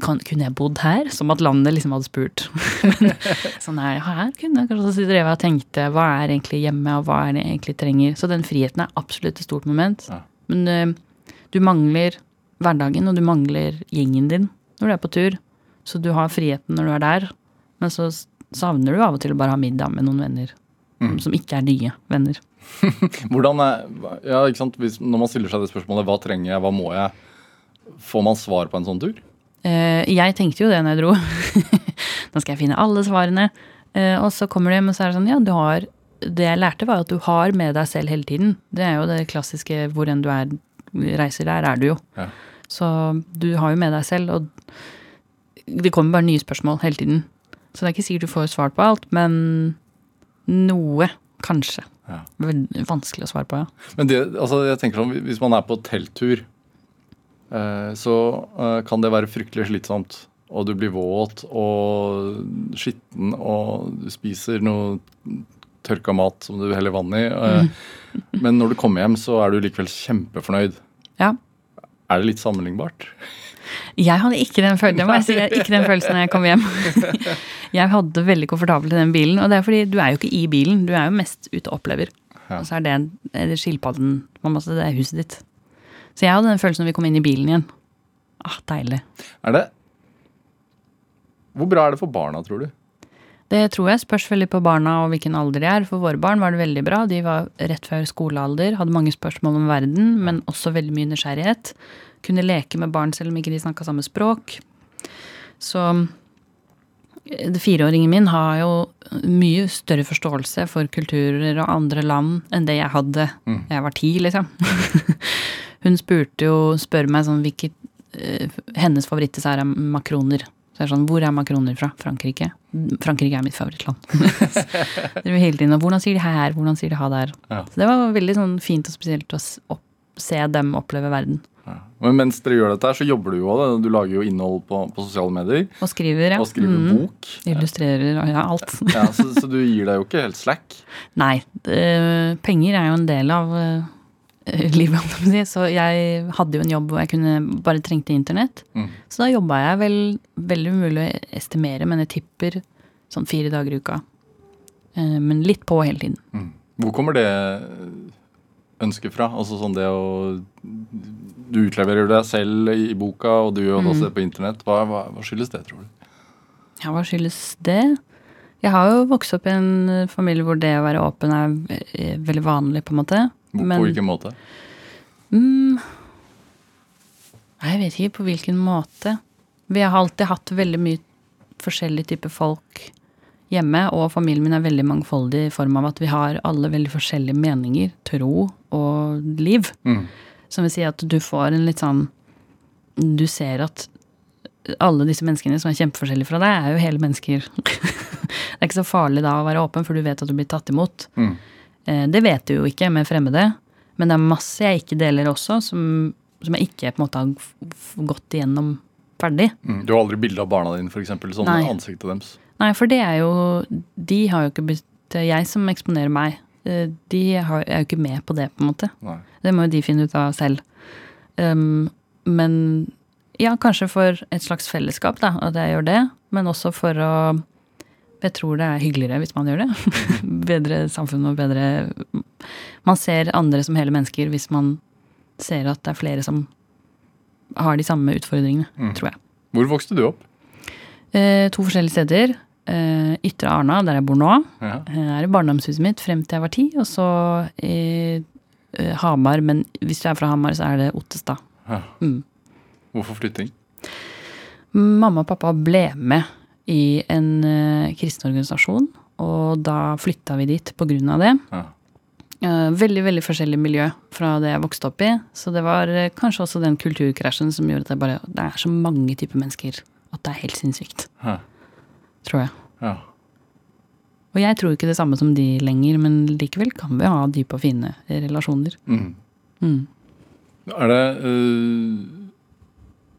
kan, kunne jeg bodd her? Som at landet liksom hadde spurt. <laughs> Sånn her, her kunne jeg kanskje så drev jeg og tenkte hva er egentlig hjemme, og hva er det jeg egentlig trenger. Så den friheten er absolutt et stort moment. Ja. Men uh, du mangler hverdagen, og du mangler gjengen din når du er på tur. Så du har friheten når du er der, men så savner du av og til å bare ha middag med noen venner. Mm. Som ikke er nye venner. <laughs> Hvordan er, ja, ikke sant? Hvis, når man stiller seg det spørsmålet hva trenger jeg, hva må jeg, får man svar på en sånn tur? Eh, jeg tenkte jo det når jeg dro. <laughs> Nå skal jeg finne alle svarene. Eh, og så kommer du hjem, og så er det sånn, ja, du har Det jeg lærte, var at du har med deg selv hele tiden. Det er jo det klassiske hvor enn du er, reiser der, er du jo. Ja. Så du har jo med deg selv, og det kommer bare nye spørsmål hele tiden. Så det er ikke sikkert du får svar på alt, men noe, kanskje. Ja. Veldig vanskelig å svare på, ja. Men det, altså, jeg tenker sånn, hvis man er på telttur, eh, så eh, kan det være fryktelig slitsomt. Og du blir våt og skitten, og du spiser noe tørka mat som du heller vann i. eh, Men når du kommer hjem, så er du likevel kjempefornøyd. ja. Er det litt sammenlignbart? Jeg hadde ikke den følelsen, må jeg si, ikke den følelsen når jeg kom hjem. <laughs> Jeg hadde det veldig komfortabelt i den bilen, og det er fordi du er jo ikke i bilen, du er jo mest ute og opplever. Ja. Og så er det, det skilpadden, det er huset ditt. Så jeg hadde den følelsen når vi kom inn i bilen igjen. Ah, deilig. Er det Hvor bra er det for barna, tror du? Det tror jeg spørs veldig på barna og hvilken alder de er. For våre barn var det veldig bra. De var rett før skolealder, hadde mange spørsmål om verden, men også veldig mye nysgjerrighet. Kunne leke med barn selv om ikke de snakka samme språk. Så eh, fireåringen min har jo mye større forståelse for kulturer og andre land enn det jeg hadde da jeg var ti, liksom. <laughs> Hun spurte jo, spør meg sånn hvilket eh, Hennes favorittdessert er makroner. Så det er sånn, Hvor er makroner fra? Frankrike? Frankrike er mitt favorittland. <laughs> Det er jo hele tiden, og Hvordan sier de her? Hvordan sier de ha der? Ja. Så det var veldig sånn fint og spesielt å se dem oppleve verden. Ja. Men mens dere gjør dette, her, så jobber du jo òg. Du lager jo innhold på, på sosiale medier. Og skriver, ja. Og skriver mm. bok. Illustrerer og ja, alt. <laughs> Ja, så, så du gir deg jo ikke helt slack. Nei, det, penger er jo en del av eh, <laughs> livet, jeg på. Så jeg hadde jo en jobb hvor jeg kunne bare trengte internett. Mm. Så da jobba jeg vel veldig umulig å estimere, men jeg tipper sånn fire dager i uka. Eh, Men litt på hele tiden. Mm. Hvor kommer det ønsket fra? Altså sånn det å Du utleverer deg selv i boka, og du gjør også det på internett. Hva, hva, hva skyldes det, tror du? Ja, hva skyldes det? Jeg har jo vokst opp i en eh, familie hvor det å være åpen er veldig vanlig, på en måte. Men- På hvilken måte? Mm. Jeg vet ikke på hvilken måte. Vi har alltid hatt veldig mye forskjellige typer folk hjemme, og familien min er veldig mangfoldig i form av at vi har alle veldig forskjellige meninger, tro og liv. Mm. Som vil si at du får en litt sånn Du ser at alle disse menneskene som er kjempeforskjellige fra deg, er jo hele mennesker. <laughs> det er ikke så farlig da å være åpen, for du vet at du blir tatt imot. Mm. Eh, Det vet du jo ikke med fremmede, men det er masse jeg ikke deler også, som, som jeg ikke på en måte har gått igjennom ferdig. Mm. Du har aldri bilde av barna dine, f.eks. Sånn Nei. ansiktet deres. Nei, for det er jo De har jo ikke blitt Jeg som eksponerer meg, eh, de har, er jo ikke med på det, på en måte. Nei. Det må jo de finne ut av selv. Um, men ja, kanskje for et slags fellesskap, da, at jeg gjør det. Men også for å Jeg tror det er hyggeligere hvis man gjør det. <laughs> bedre samfunn og bedre Man ser andre som hele mennesker hvis man ser at det er flere som har de samme utfordringene, Mm. tror jeg. Hvor vokste du opp? Eh, to forskjellige steder. Eh, Ytre Arna, der jeg bor nå. Ja. Her er barndomshuset mitt frem til jeg var ti. Og så i eh, Hamar, men hvis du er fra Hamar, så er det Ottestad. Ja. Mm. Hvorfor flytting? Mamma og pappa ble med i en uh, kristen organisasjon, og da flytta vi dit på grunn av det. Ja. Uh, veldig veldig forskjellig miljø fra det jeg vokste opp i. Så det var uh, kanskje også den kulturkrasjen som gjorde at jeg bare, det er så mange typer mennesker at det er helt sinnssykt. Ja. Tror jeg. Ja. Og jeg tror ikke det samme som de lenger, men likevel kan vi ha dype og fine relasjoner. Mm. Mm. Er det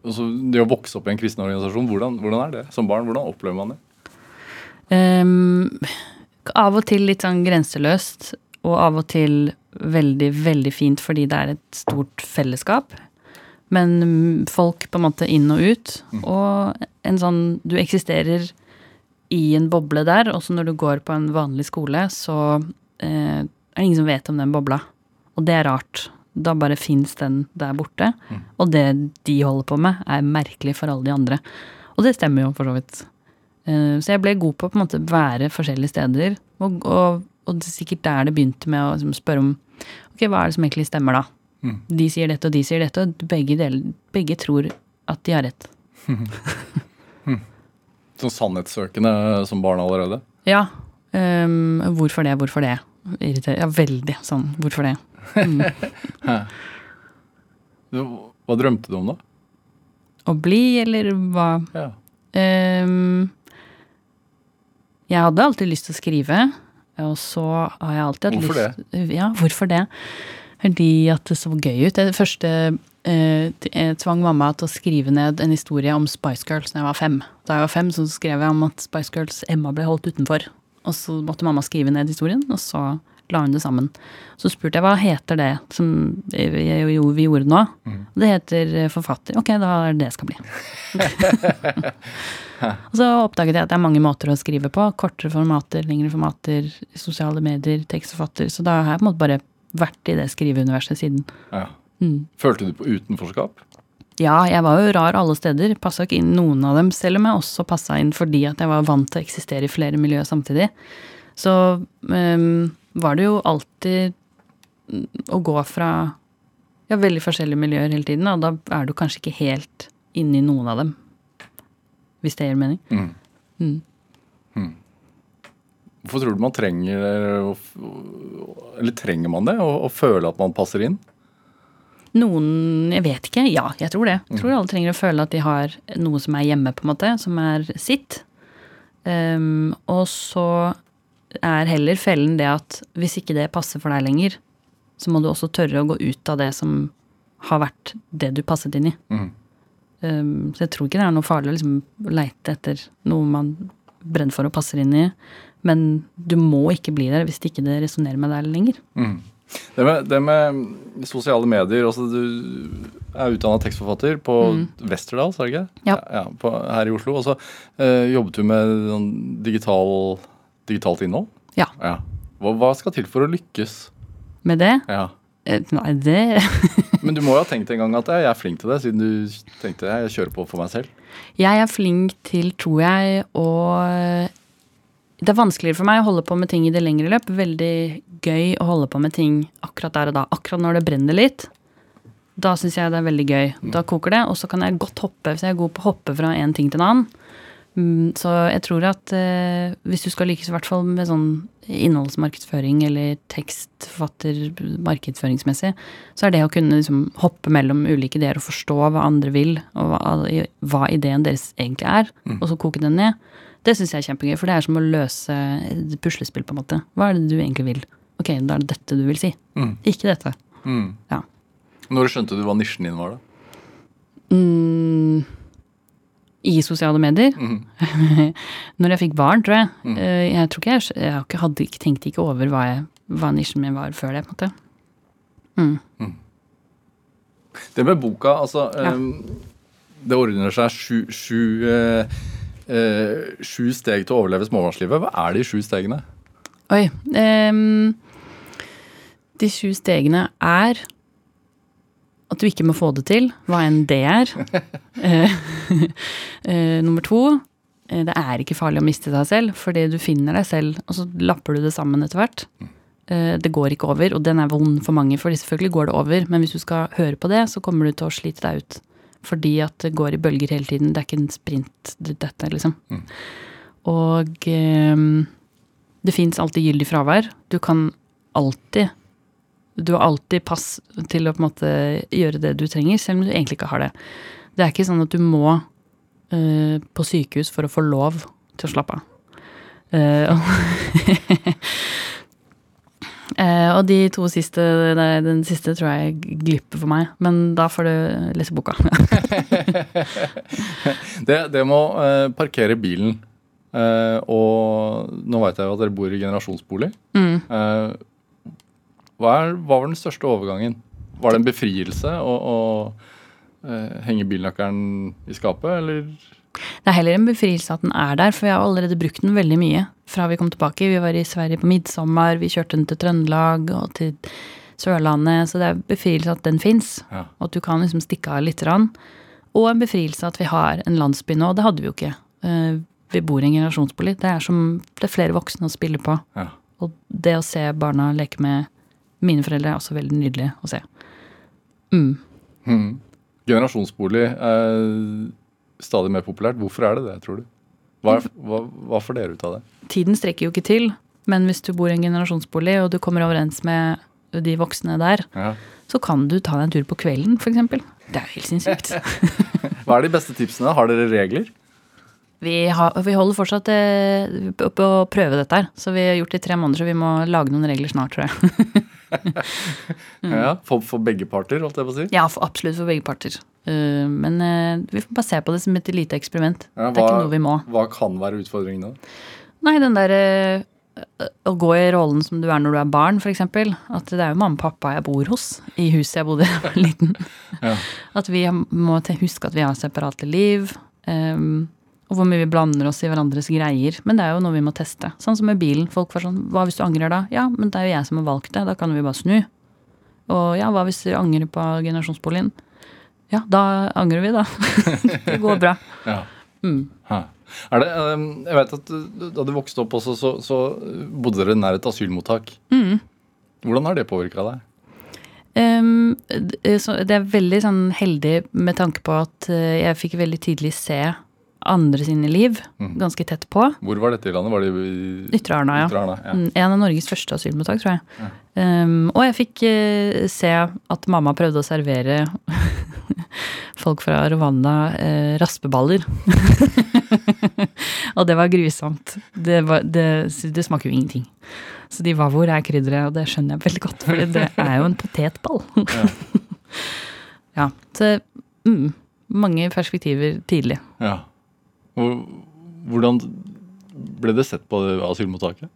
altså Det å vokse opp i en kristen organisasjon, hvordan, hvordan er det som barn? Hvordan opplever man det? Um, av og til litt sånn grenseløst, og av og til veldig, veldig fint fordi det er et stort fellesskap. Men mm, folk på en måte inn og ut. Og en sånn Du eksisterer i en boble der, Også når du går på en vanlig skole, så eh, er det ingen som vet om den bobla. Og det er rart. Da bare fins den der borte. Og det de holder på med, er merkelig for alle de andre. Og det stemmer jo for så vidt. Eh, Så jeg ble god på å på en måte være forskjellige steder. Og, og, og det er sikkert der det begynte med å liksom spørre om ok, hva er det som egentlig stemmer da? Mm. De sier dette, og de sier dette, og begge, del, begge tror at de har rett. <laughs> Sånn sannhetssøkende som barn allerede? Ja. Um, hvorfor det, hvorfor det? Irriterer. Ja, veldig sånn. Hvorfor det? <laughs> Hva drømte du om, da? Å bli, eller hva? Ja. Um, jeg hadde alltid lyst til å skrive, og så har jeg alltid hatt Hvorfor lyst Ja, hvorfor det? Fordi at det så gøy ut. Det første eh, jeg tvang mamma til å skrive ned en historie om Spice Girls da jeg var fem. Da jeg var fem, så skrev jeg om at Spice Girls Emma ble holdt utenfor. Og så måtte mamma skrive ned historien, og så la hun det sammen. Så spurte jeg hva heter det som vi gjorde nå. Det heter eh, forfatter. Ok, da er det det skal bli. <laughs> Og så oppdaget jeg at det er mange måter å skrive på. Kortere formater, lengre formater, sosiale medier, tekstforfatter. Så da har jeg på en måte bare vært i det skriveuniverset siden. ja. Mm. Følte du på utenforskap? Ja, jeg var jo rar alle steder. Passa ikke inn noen av dem, selv om jeg også passa inn fordi at jeg var vant til å eksistere i flere miljøer samtidig. Så ehm, var det jo alltid mm, å gå fra ja, veldig forskjellige miljøer hele tiden, og da er du kanskje ikke helt inne i noen av dem. Hvis det gir mening. Mm. Mm. Hvorfor tror du man trenger Eller trenger man det? Å, å føle at man passer inn? Noen Jeg vet ikke. Ja, jeg tror det. Jeg tror alle trenger å føle at de har noe som er hjemme, på en måte. Som er sitt. Um, og så er heller fellen det at hvis ikke det passer for deg lenger, så må du også tørre å gå ut av det som har vært det du passet inn i. Mm. Um, så jeg tror ikke det er noe farlig å liksom leite etter noe man brenner for og passer inn i. Men du må ikke bli der hvis det ikke det resonnerer med deg lenger. Mm. Det med, det med sosiale medier altså Du er utdanna tekstforfatter på Westerdals, er det ikke? Mm. Ja. ja på, her i Oslo. Og så eh, jobbet du med digital, digitalt innhold. Ja. Ja. Hva, hva skal til for å lykkes? Med det Ja. eh, Nei, det <laughs> Men du må jo ha tenkt en gang at jeg er flink til det, siden du tenkte jeg kjører på for meg selv. Jeg er flink til, tror jeg, å Det er vanskeligere for meg å holde på med ting i det lengre løp. Veldig gøy å holde på med ting akkurat der og da. Akkurat når det brenner litt. Da syns jeg det er veldig gøy. Da koker det, og så kan jeg godt hoppe, hvis jeg er god på å hoppe fra en ting til en annen. Mm, Så jeg tror at eh, hvis du skal lykkes i hvert fall med sånn innholdsmarkedsføring eller tekstforfatter markedsføringsmessig, så er det å kunne liksom hoppe mellom ulike ideer og forstå hva andre vil, og hva, hva ideen deres egentlig er, og så koke den ned, det syns jeg er kjempegøy. For det er som å løse et puslespill, på en måte. Hva er det du egentlig vil? Ok, da er det dette du vil si. Mm. Ikke dette. Mm. Ja. Når skjønte du hva nisjen din var, da? Mm, I sosiale medier. Mm. <laughs> Når jeg fikk barn, tror jeg. Mm. Jeg tror ikke jeg, jeg hadde ikke tenkt ikke over hva, jeg, hva nisjen min var før det. på en måte. Mm. Det med boka, altså Ja. um, Det ordner seg sju, sju, uh, uh, sju steg til å overleve småbarnslivet. Hva er de sju stegene? Oi. Um, de sju stegene er at du ikke må få det til, hva enn det er. <laughs> Eh, <laughs> eh, nummer to, eh, det er ikke farlig å miste deg selv, fordi du finner deg selv, og så lapper du det sammen etter hvert. Eh, det går ikke over, og den er vond for mange, for selvfølgelig går det over, men hvis du skal høre på det, så kommer du til å slite deg ut. Fordi at det går i bølger hele tiden. Det er ikke en sprint, dette, liksom. Mm. Og ehm, det fins alltid gyldig fravær. Du kan alltid Du har alltid pass til å på en måte gjøre det du trenger, selv om du egentlig ikke har det. Det er ikke sånn at du må uh, på sykehus for å få lov til å slappe av. Uh, <laughs> Eh, og de to siste, den siste tror jeg glipper for meg, men da får du lese boka. <laughs> Det, det med å parkere bilen Og nå veit jeg jo at dere bor i generasjonsbolig. Mm. Hva, er, hva var den største overgangen? Var det en befrielse å, å eh, henge bilnøkkelen i skapet, eller? Det er heller en befrielse at den er der, for vi har allerede brukt den veldig mye fra vi kom tilbake. Vi var i Sverige på midtsommer, vi kjørte den til Trøndelag og til Sørlandet, så det er befrielse at den fins, Ja. og at du kan liksom stikke av lite grann. Og en befrielse at vi har en landsby nå, det hadde vi jo ikke. Eh, Vi bor i en generasjonsbolig. Det er som det er flere voksne å spille på. Ja. Og det å se barna leke med mine foreldre er også veldig nydelig å se. Mm. Mm. Generasjonsbolig er stadig mer populært. Hvorfor er det det, tror du? Hva, hva, hva får dere ut av det? Tiden strekker jo ikke til, men hvis du bor i en generasjonsbolig, og du kommer overens med de voksne der, Ja. så kan du ta deg en tur på kvelden, f.eks. Det er jo helt sinnssykt. <laughs> Hva er de beste tipsene? Har dere regler? Vi, har, vi holder fortsatt eh, på å prøve dette her, så vi har gjort det i tre måneder, så vi må lage noen regler snart, tror jeg. <laughs> <laughs> Ja, for, for begge parter, holdt jeg på å si? Ja, for, absolutt for begge parter. Uh, men uh, vi får bare se på det som et lite eksperiment. Ja, Det er ikke noe vi må. Hva kan være utfordringen da? Nei, den derre å gå i rollen som du er når du er barn, f.eks. At det er jo mamma og pappa jeg bor hos i huset jeg bodde i da jeg var <laughs> liten. Ja. At vi må huske at vi har separate liv. ehm, og hvor mye vi blander oss i hverandres greier. Men det er jo noe vi må teste. Sånn som med bilen. Folk var sånn Hva hvis du angrer da? Ja, men det er jo jeg som har valgt det. Da kan vi bare snu. Og ja, hva hvis du angrer på generasjonsboligen? Ja, da angrer vi, da. <laughs> det går bra. <laughs> Ja. Mm. Er det, ehm, jeg vet at Da du vokste opp, også, så, så bodde dere nær et asylmottak. Mm. Hvordan har det påvirka deg? Um, det er veldig sånn heldig med tanke på at eh, jeg fikk veldig tidlig se andre sine liv mm. ganske tett på. Hvor var dette i landet? Var det i Ytre Arna, ja. Ja. Mm, En av Norges første asylmottak, tror jeg. Ehm, og jeg fikk uh, se at mamma prøvde å servere <laughs> folk fra Rwanda uh, raspeballer. <laughs> og det var grusomt. Det, var, det, det smaker jo ingenting. Så de var hvor er krydderet, og det skjønner jeg veldig godt, for det er jo en potetball. ja. <laughs> Så mm, mange perspektiver tidlig. Ja. Hvor- Hvordan ble det sett på asylmottaket?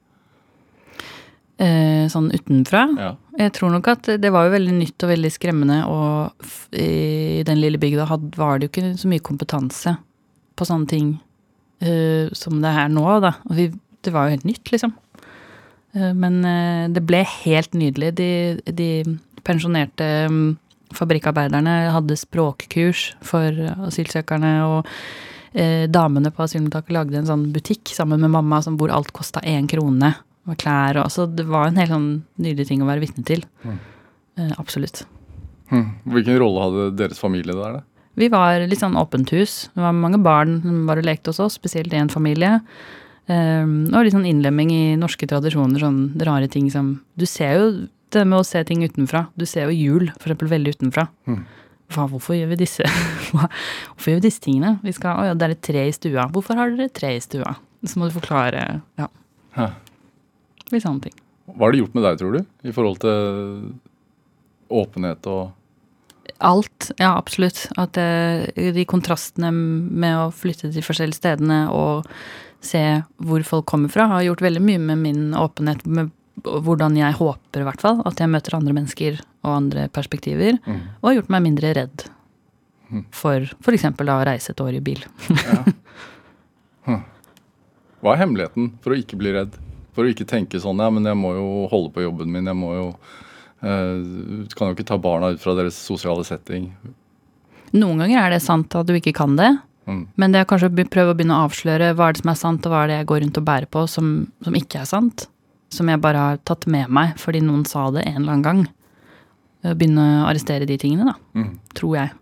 Eh, sånn utenfra. Ja. Jeg tror nok at det var jo veldig nytt og veldig skremmende, og i den lille bygda var det jo ikke så mye kompetanse på sånne ting eh, som det er nå, da. Og vi, det var jo helt nytt, liksom. Eh, men eh, det ble helt nydelig. De, de pensjonerte mm, fabrikkarbeiderne hadde språkkurs for asylsøkerne, og eh, damene på asylmottaket lagde en sånn butikk sammen med mamma som hvor alt kosta én krone. Og klær og Så det var en helt sånn nydelig ting å være vitne til. Mm. Eh, absolutt. Hm. Hvilken rolle hadde deres familie der? da? Vi var litt sånn åpent hus. Det var mange barn som var og lekte hos oss, spesielt én familie. Um, og litt sånn innlemming i norske tradisjoner, sånn rare ting som Du ser jo det med å se ting utenfra. Du ser jo jul, eksempel, veldig utenfra. Mhm. Hva, hvorfor gjør vi disse <laughs> Hvorfor gjør vi disse tingene? Vi skal, å ja, det er et tre i stua. Hvorfor har dere et tre i stua? Så må du forklare Ja, Hæ. litt sånne ting. Hva har det gjort med deg, tror du? I forhold til åpenhet og Alt. Ja, absolutt. At eh, de kontrastene med å flytte til de forskjellige stedene og se hvor folk kommer fra, har gjort veldig mye med min åpenhet med hvordan jeg håper, i hvert fall, at jeg møter andre mennesker og andre perspektiver. Mm. Og har gjort meg mindre redd Mm. for f.eks. å reise et år i bil. Hva er hemmeligheten for å ikke bli redd? For å ikke tenke sånn ja, men jeg må jo holde på jobben min, jeg må jo eh, Kan jo ikke ta barna ut fra deres sosiale setting. Noen ganger er det sant at du ikke kan det, Mm. men det er kanskje å prøve å begynne å avsløre hva er det som er sant, og hva er det jeg går rundt og bærer på som, som ikke er sant. Som jeg bare har tatt med meg fordi noen sa det en eller annen gang. Begynne å arrestere de tingene, da. Mm. Tror jeg.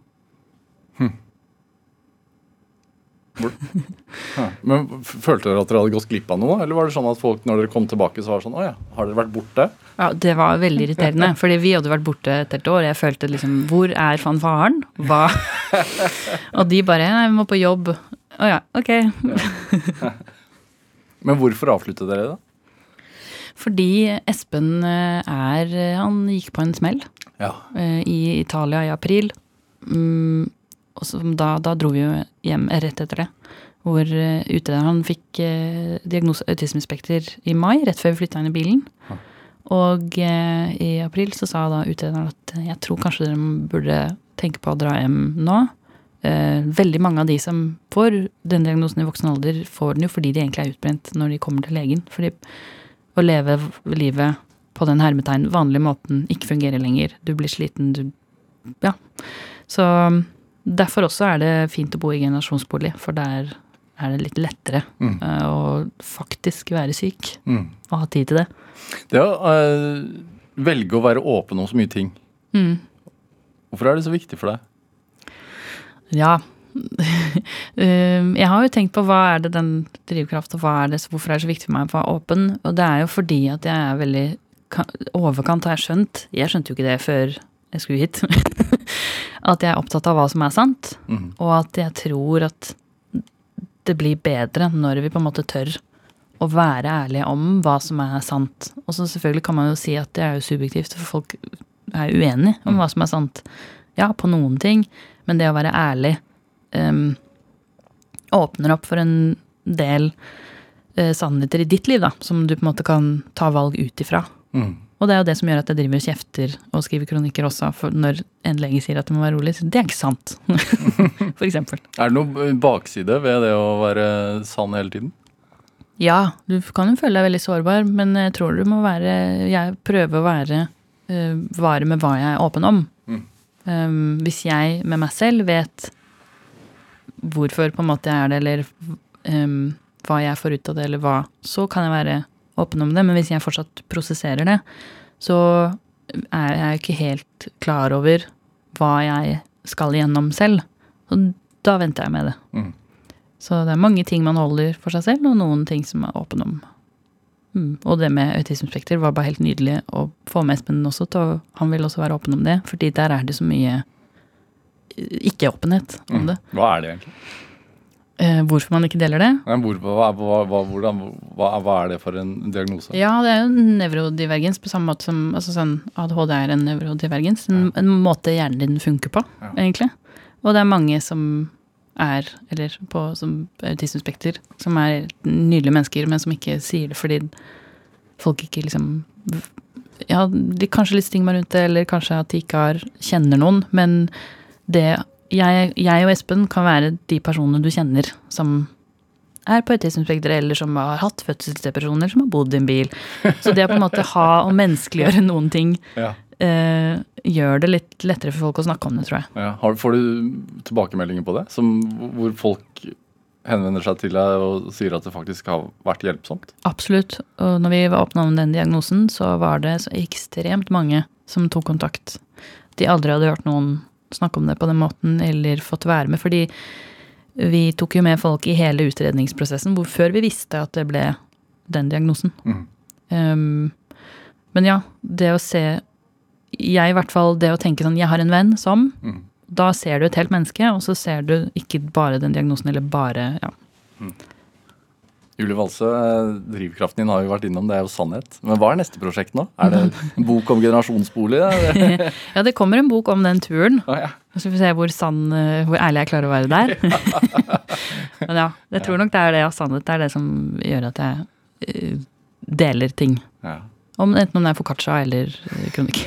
Ja. Men Følte dere at dere hadde gått glipp av noe? Eller var det sånn at folk når dere kom tilbake, så var det sånn Å ja, har dere vært borte? Ja, Det var veldig irriterende, <laughs> fordi vi hadde vært borte et helt år. Jeg følte liksom Hvor er fanfaren? Hva? <laughs> og de bare Nei, vi må på jobb. Å ja, ok. <laughs> Men hvorfor avsluttet dere det? Fordi Espen eh, er Han gikk på en smell. Ja. eh, i Italia i april. Mm, og så da, da dro vi jo hjem rett etter det. Hvor utrederen han fikk diagnose autismespekter i mai, rett før vi flytta inn i bilen. Ja. Og eh, i april så sa da utrederen at eh, jeg tror kanskje dere burde tenke på å dra hjem nå. Eh, veldig mange av de som får den diagnosen i voksen alder, får den jo fordi de egentlig er utbrent når de kommer til legen. Fordi å leve livet på den hermetegn vanlige måten ikke fungerer lenger. Du blir sliten, du Ja. Så derfor også er det fint å bo i generasjonsbolig, for der er det litt lettere Mm. eh, å faktisk være syk Mm. og ha tid til det. Det å eh, velge å være åpen om så mye ting. Mm. Hvorfor er det så viktig for deg? Ja. Um, <laughs> jeg har jo tenkt på hva er det den drivkraft, og hva er det, hvorfor er det så viktig for meg å være åpen? Og det er jo fordi at jeg er veldig Overkant har jeg skjønt. Jeg skjønte jo ikke det før jeg skulle hit. <laughs> at jeg er opptatt av hva som er sant, Mm. og at jeg tror at det blir bedre når vi på en måte tør å være ærlige om hva som er sant. Og så selvfølgelig kan man jo si at det er jo subjektivt, for folk er uenige om hva som er sant. Ja, på noen ting, men det å være ærlig em, åpner opp for en del uh, sannheter i ditt liv, da, som du på en måte kan ta valg ut ifra. Mm. Og det er jo det som gjør at jeg driver og kjefter og skriver kronikker også, når en lege sier at det må være rolig, så det er ikke sant. <laughs> for eksempel. Er det noe bakside ved det å være sann hele tiden? Ja, du kan jo føle deg veldig sårbar, men jeg tror du må være Jeg prøver å være uh, vare med hva jeg er åpen om. Mm. Um, hvis jeg med meg selv vet hvorfor på en måte jeg er det, eller um, hva jeg får ut av det, eller hva, så kan jeg være åpen om det. Men hvis jeg fortsatt prosesserer det, så er jeg ikke helt klar over hva jeg skal igjennom selv. Og da venter jeg med det. Mm. Så det er mange ting man holder for seg selv, og noen ting som er åpen om. Mm. Og det med autismespekter var bare helt nydelig å få med Espen også til Han vil også være åpen om det, fordi der er det så mye ikke-åpenhet om Mm. det. Hva er det egentlig? Eh, hvorfor man ikke deler det? Nei, hvor, hva, hva, hva, hvordan, hva, er det for en diagnose? Ja, det er jo nevrodivergens på samme måte som altså sånn, ADHD er en nevrodivergens. En, en måte hjernen din funker på, Ja. egentlig. Og det er mange som er, eller på som autismespekter, som er nydelige mennesker, men som ikke sier det fordi folk ikke liksom Ja, de kanskje litt stigma rundt det, eller kanskje at de ikke har, kjenner noen, men det jeg, jeg og Espen kan være de personene du kjenner som er på autismespekteret, eller som har hatt fødselsdepresjoner, som har bodd i en bil. Så det å på en måte ha og menneskeliggjøre noen ting Ja. eh, gjør det litt lettere for folk å snakke om det, tror jeg. Ja. Har, får du tilbakemeldinger på det? Som, hvor folk henvender seg til deg og sier at det faktisk har vært hjelpsomt? Absolutt. Og når vi var åpna om den diagnosen, så var det så ekstremt mange som tok kontakt. De aldri hadde hørt noen snakke om det på den måten, eller fått være med. Fordi vi tok jo med folk i hele utredningsprosessen hvor før vi visste at det ble den diagnosen. Mm. Um, men ja, det å se Jeg i hvert fall, det å tenke sånn Jeg har en venn som Mm. Da ser du et helt menneske, og så ser du ikke bare den diagnosen, eller bare Ja. Julie Walsø, eh, drivkraften din har vi vært innom, det er jo sannhet. Men hva er neste prosjekt nå? Er det en bok om generasjonsbolig? <laughs> Ja, det kommer en bok om den turen. Å, ja. Så får vi se hvor sann, eh, hvor ærlig jeg klarer å være der. <laughs> <laughs> Men ja, jeg tror nok det er det av sannhet. Det er det som gjør at jeg eh, deler ting. Ja. Om, enten om det er foccaccia eller kronikk.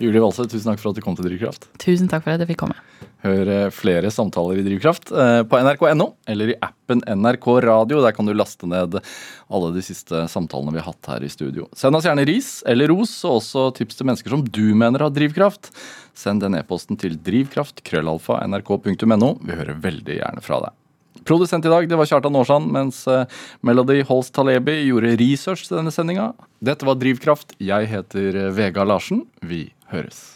Julie Walsø, tusen takk for at du kom til Drivkraft. Tusen takk for at jeg fikk komme. Hør eh, flere samtaler i Drivkraft eh, på nrk.no eller i appen NRK Radio. Der kan du laste ned alle de siste samtalene vi har hatt her i studio. Send oss gjerne ris eller ros, og også tips til mennesker som du mener har drivkraft. Send den e-posten til drivkraft.krøllalfa.nrk.no. Vi hører veldig gjerne fra deg. Produsent i dag det var Kjartan Aarsand, mens eh, Melody Holst Talebi gjorde research til denne sendinga. Dette var Drivkraft. Jeg heter Vega Larsen. Vi høres.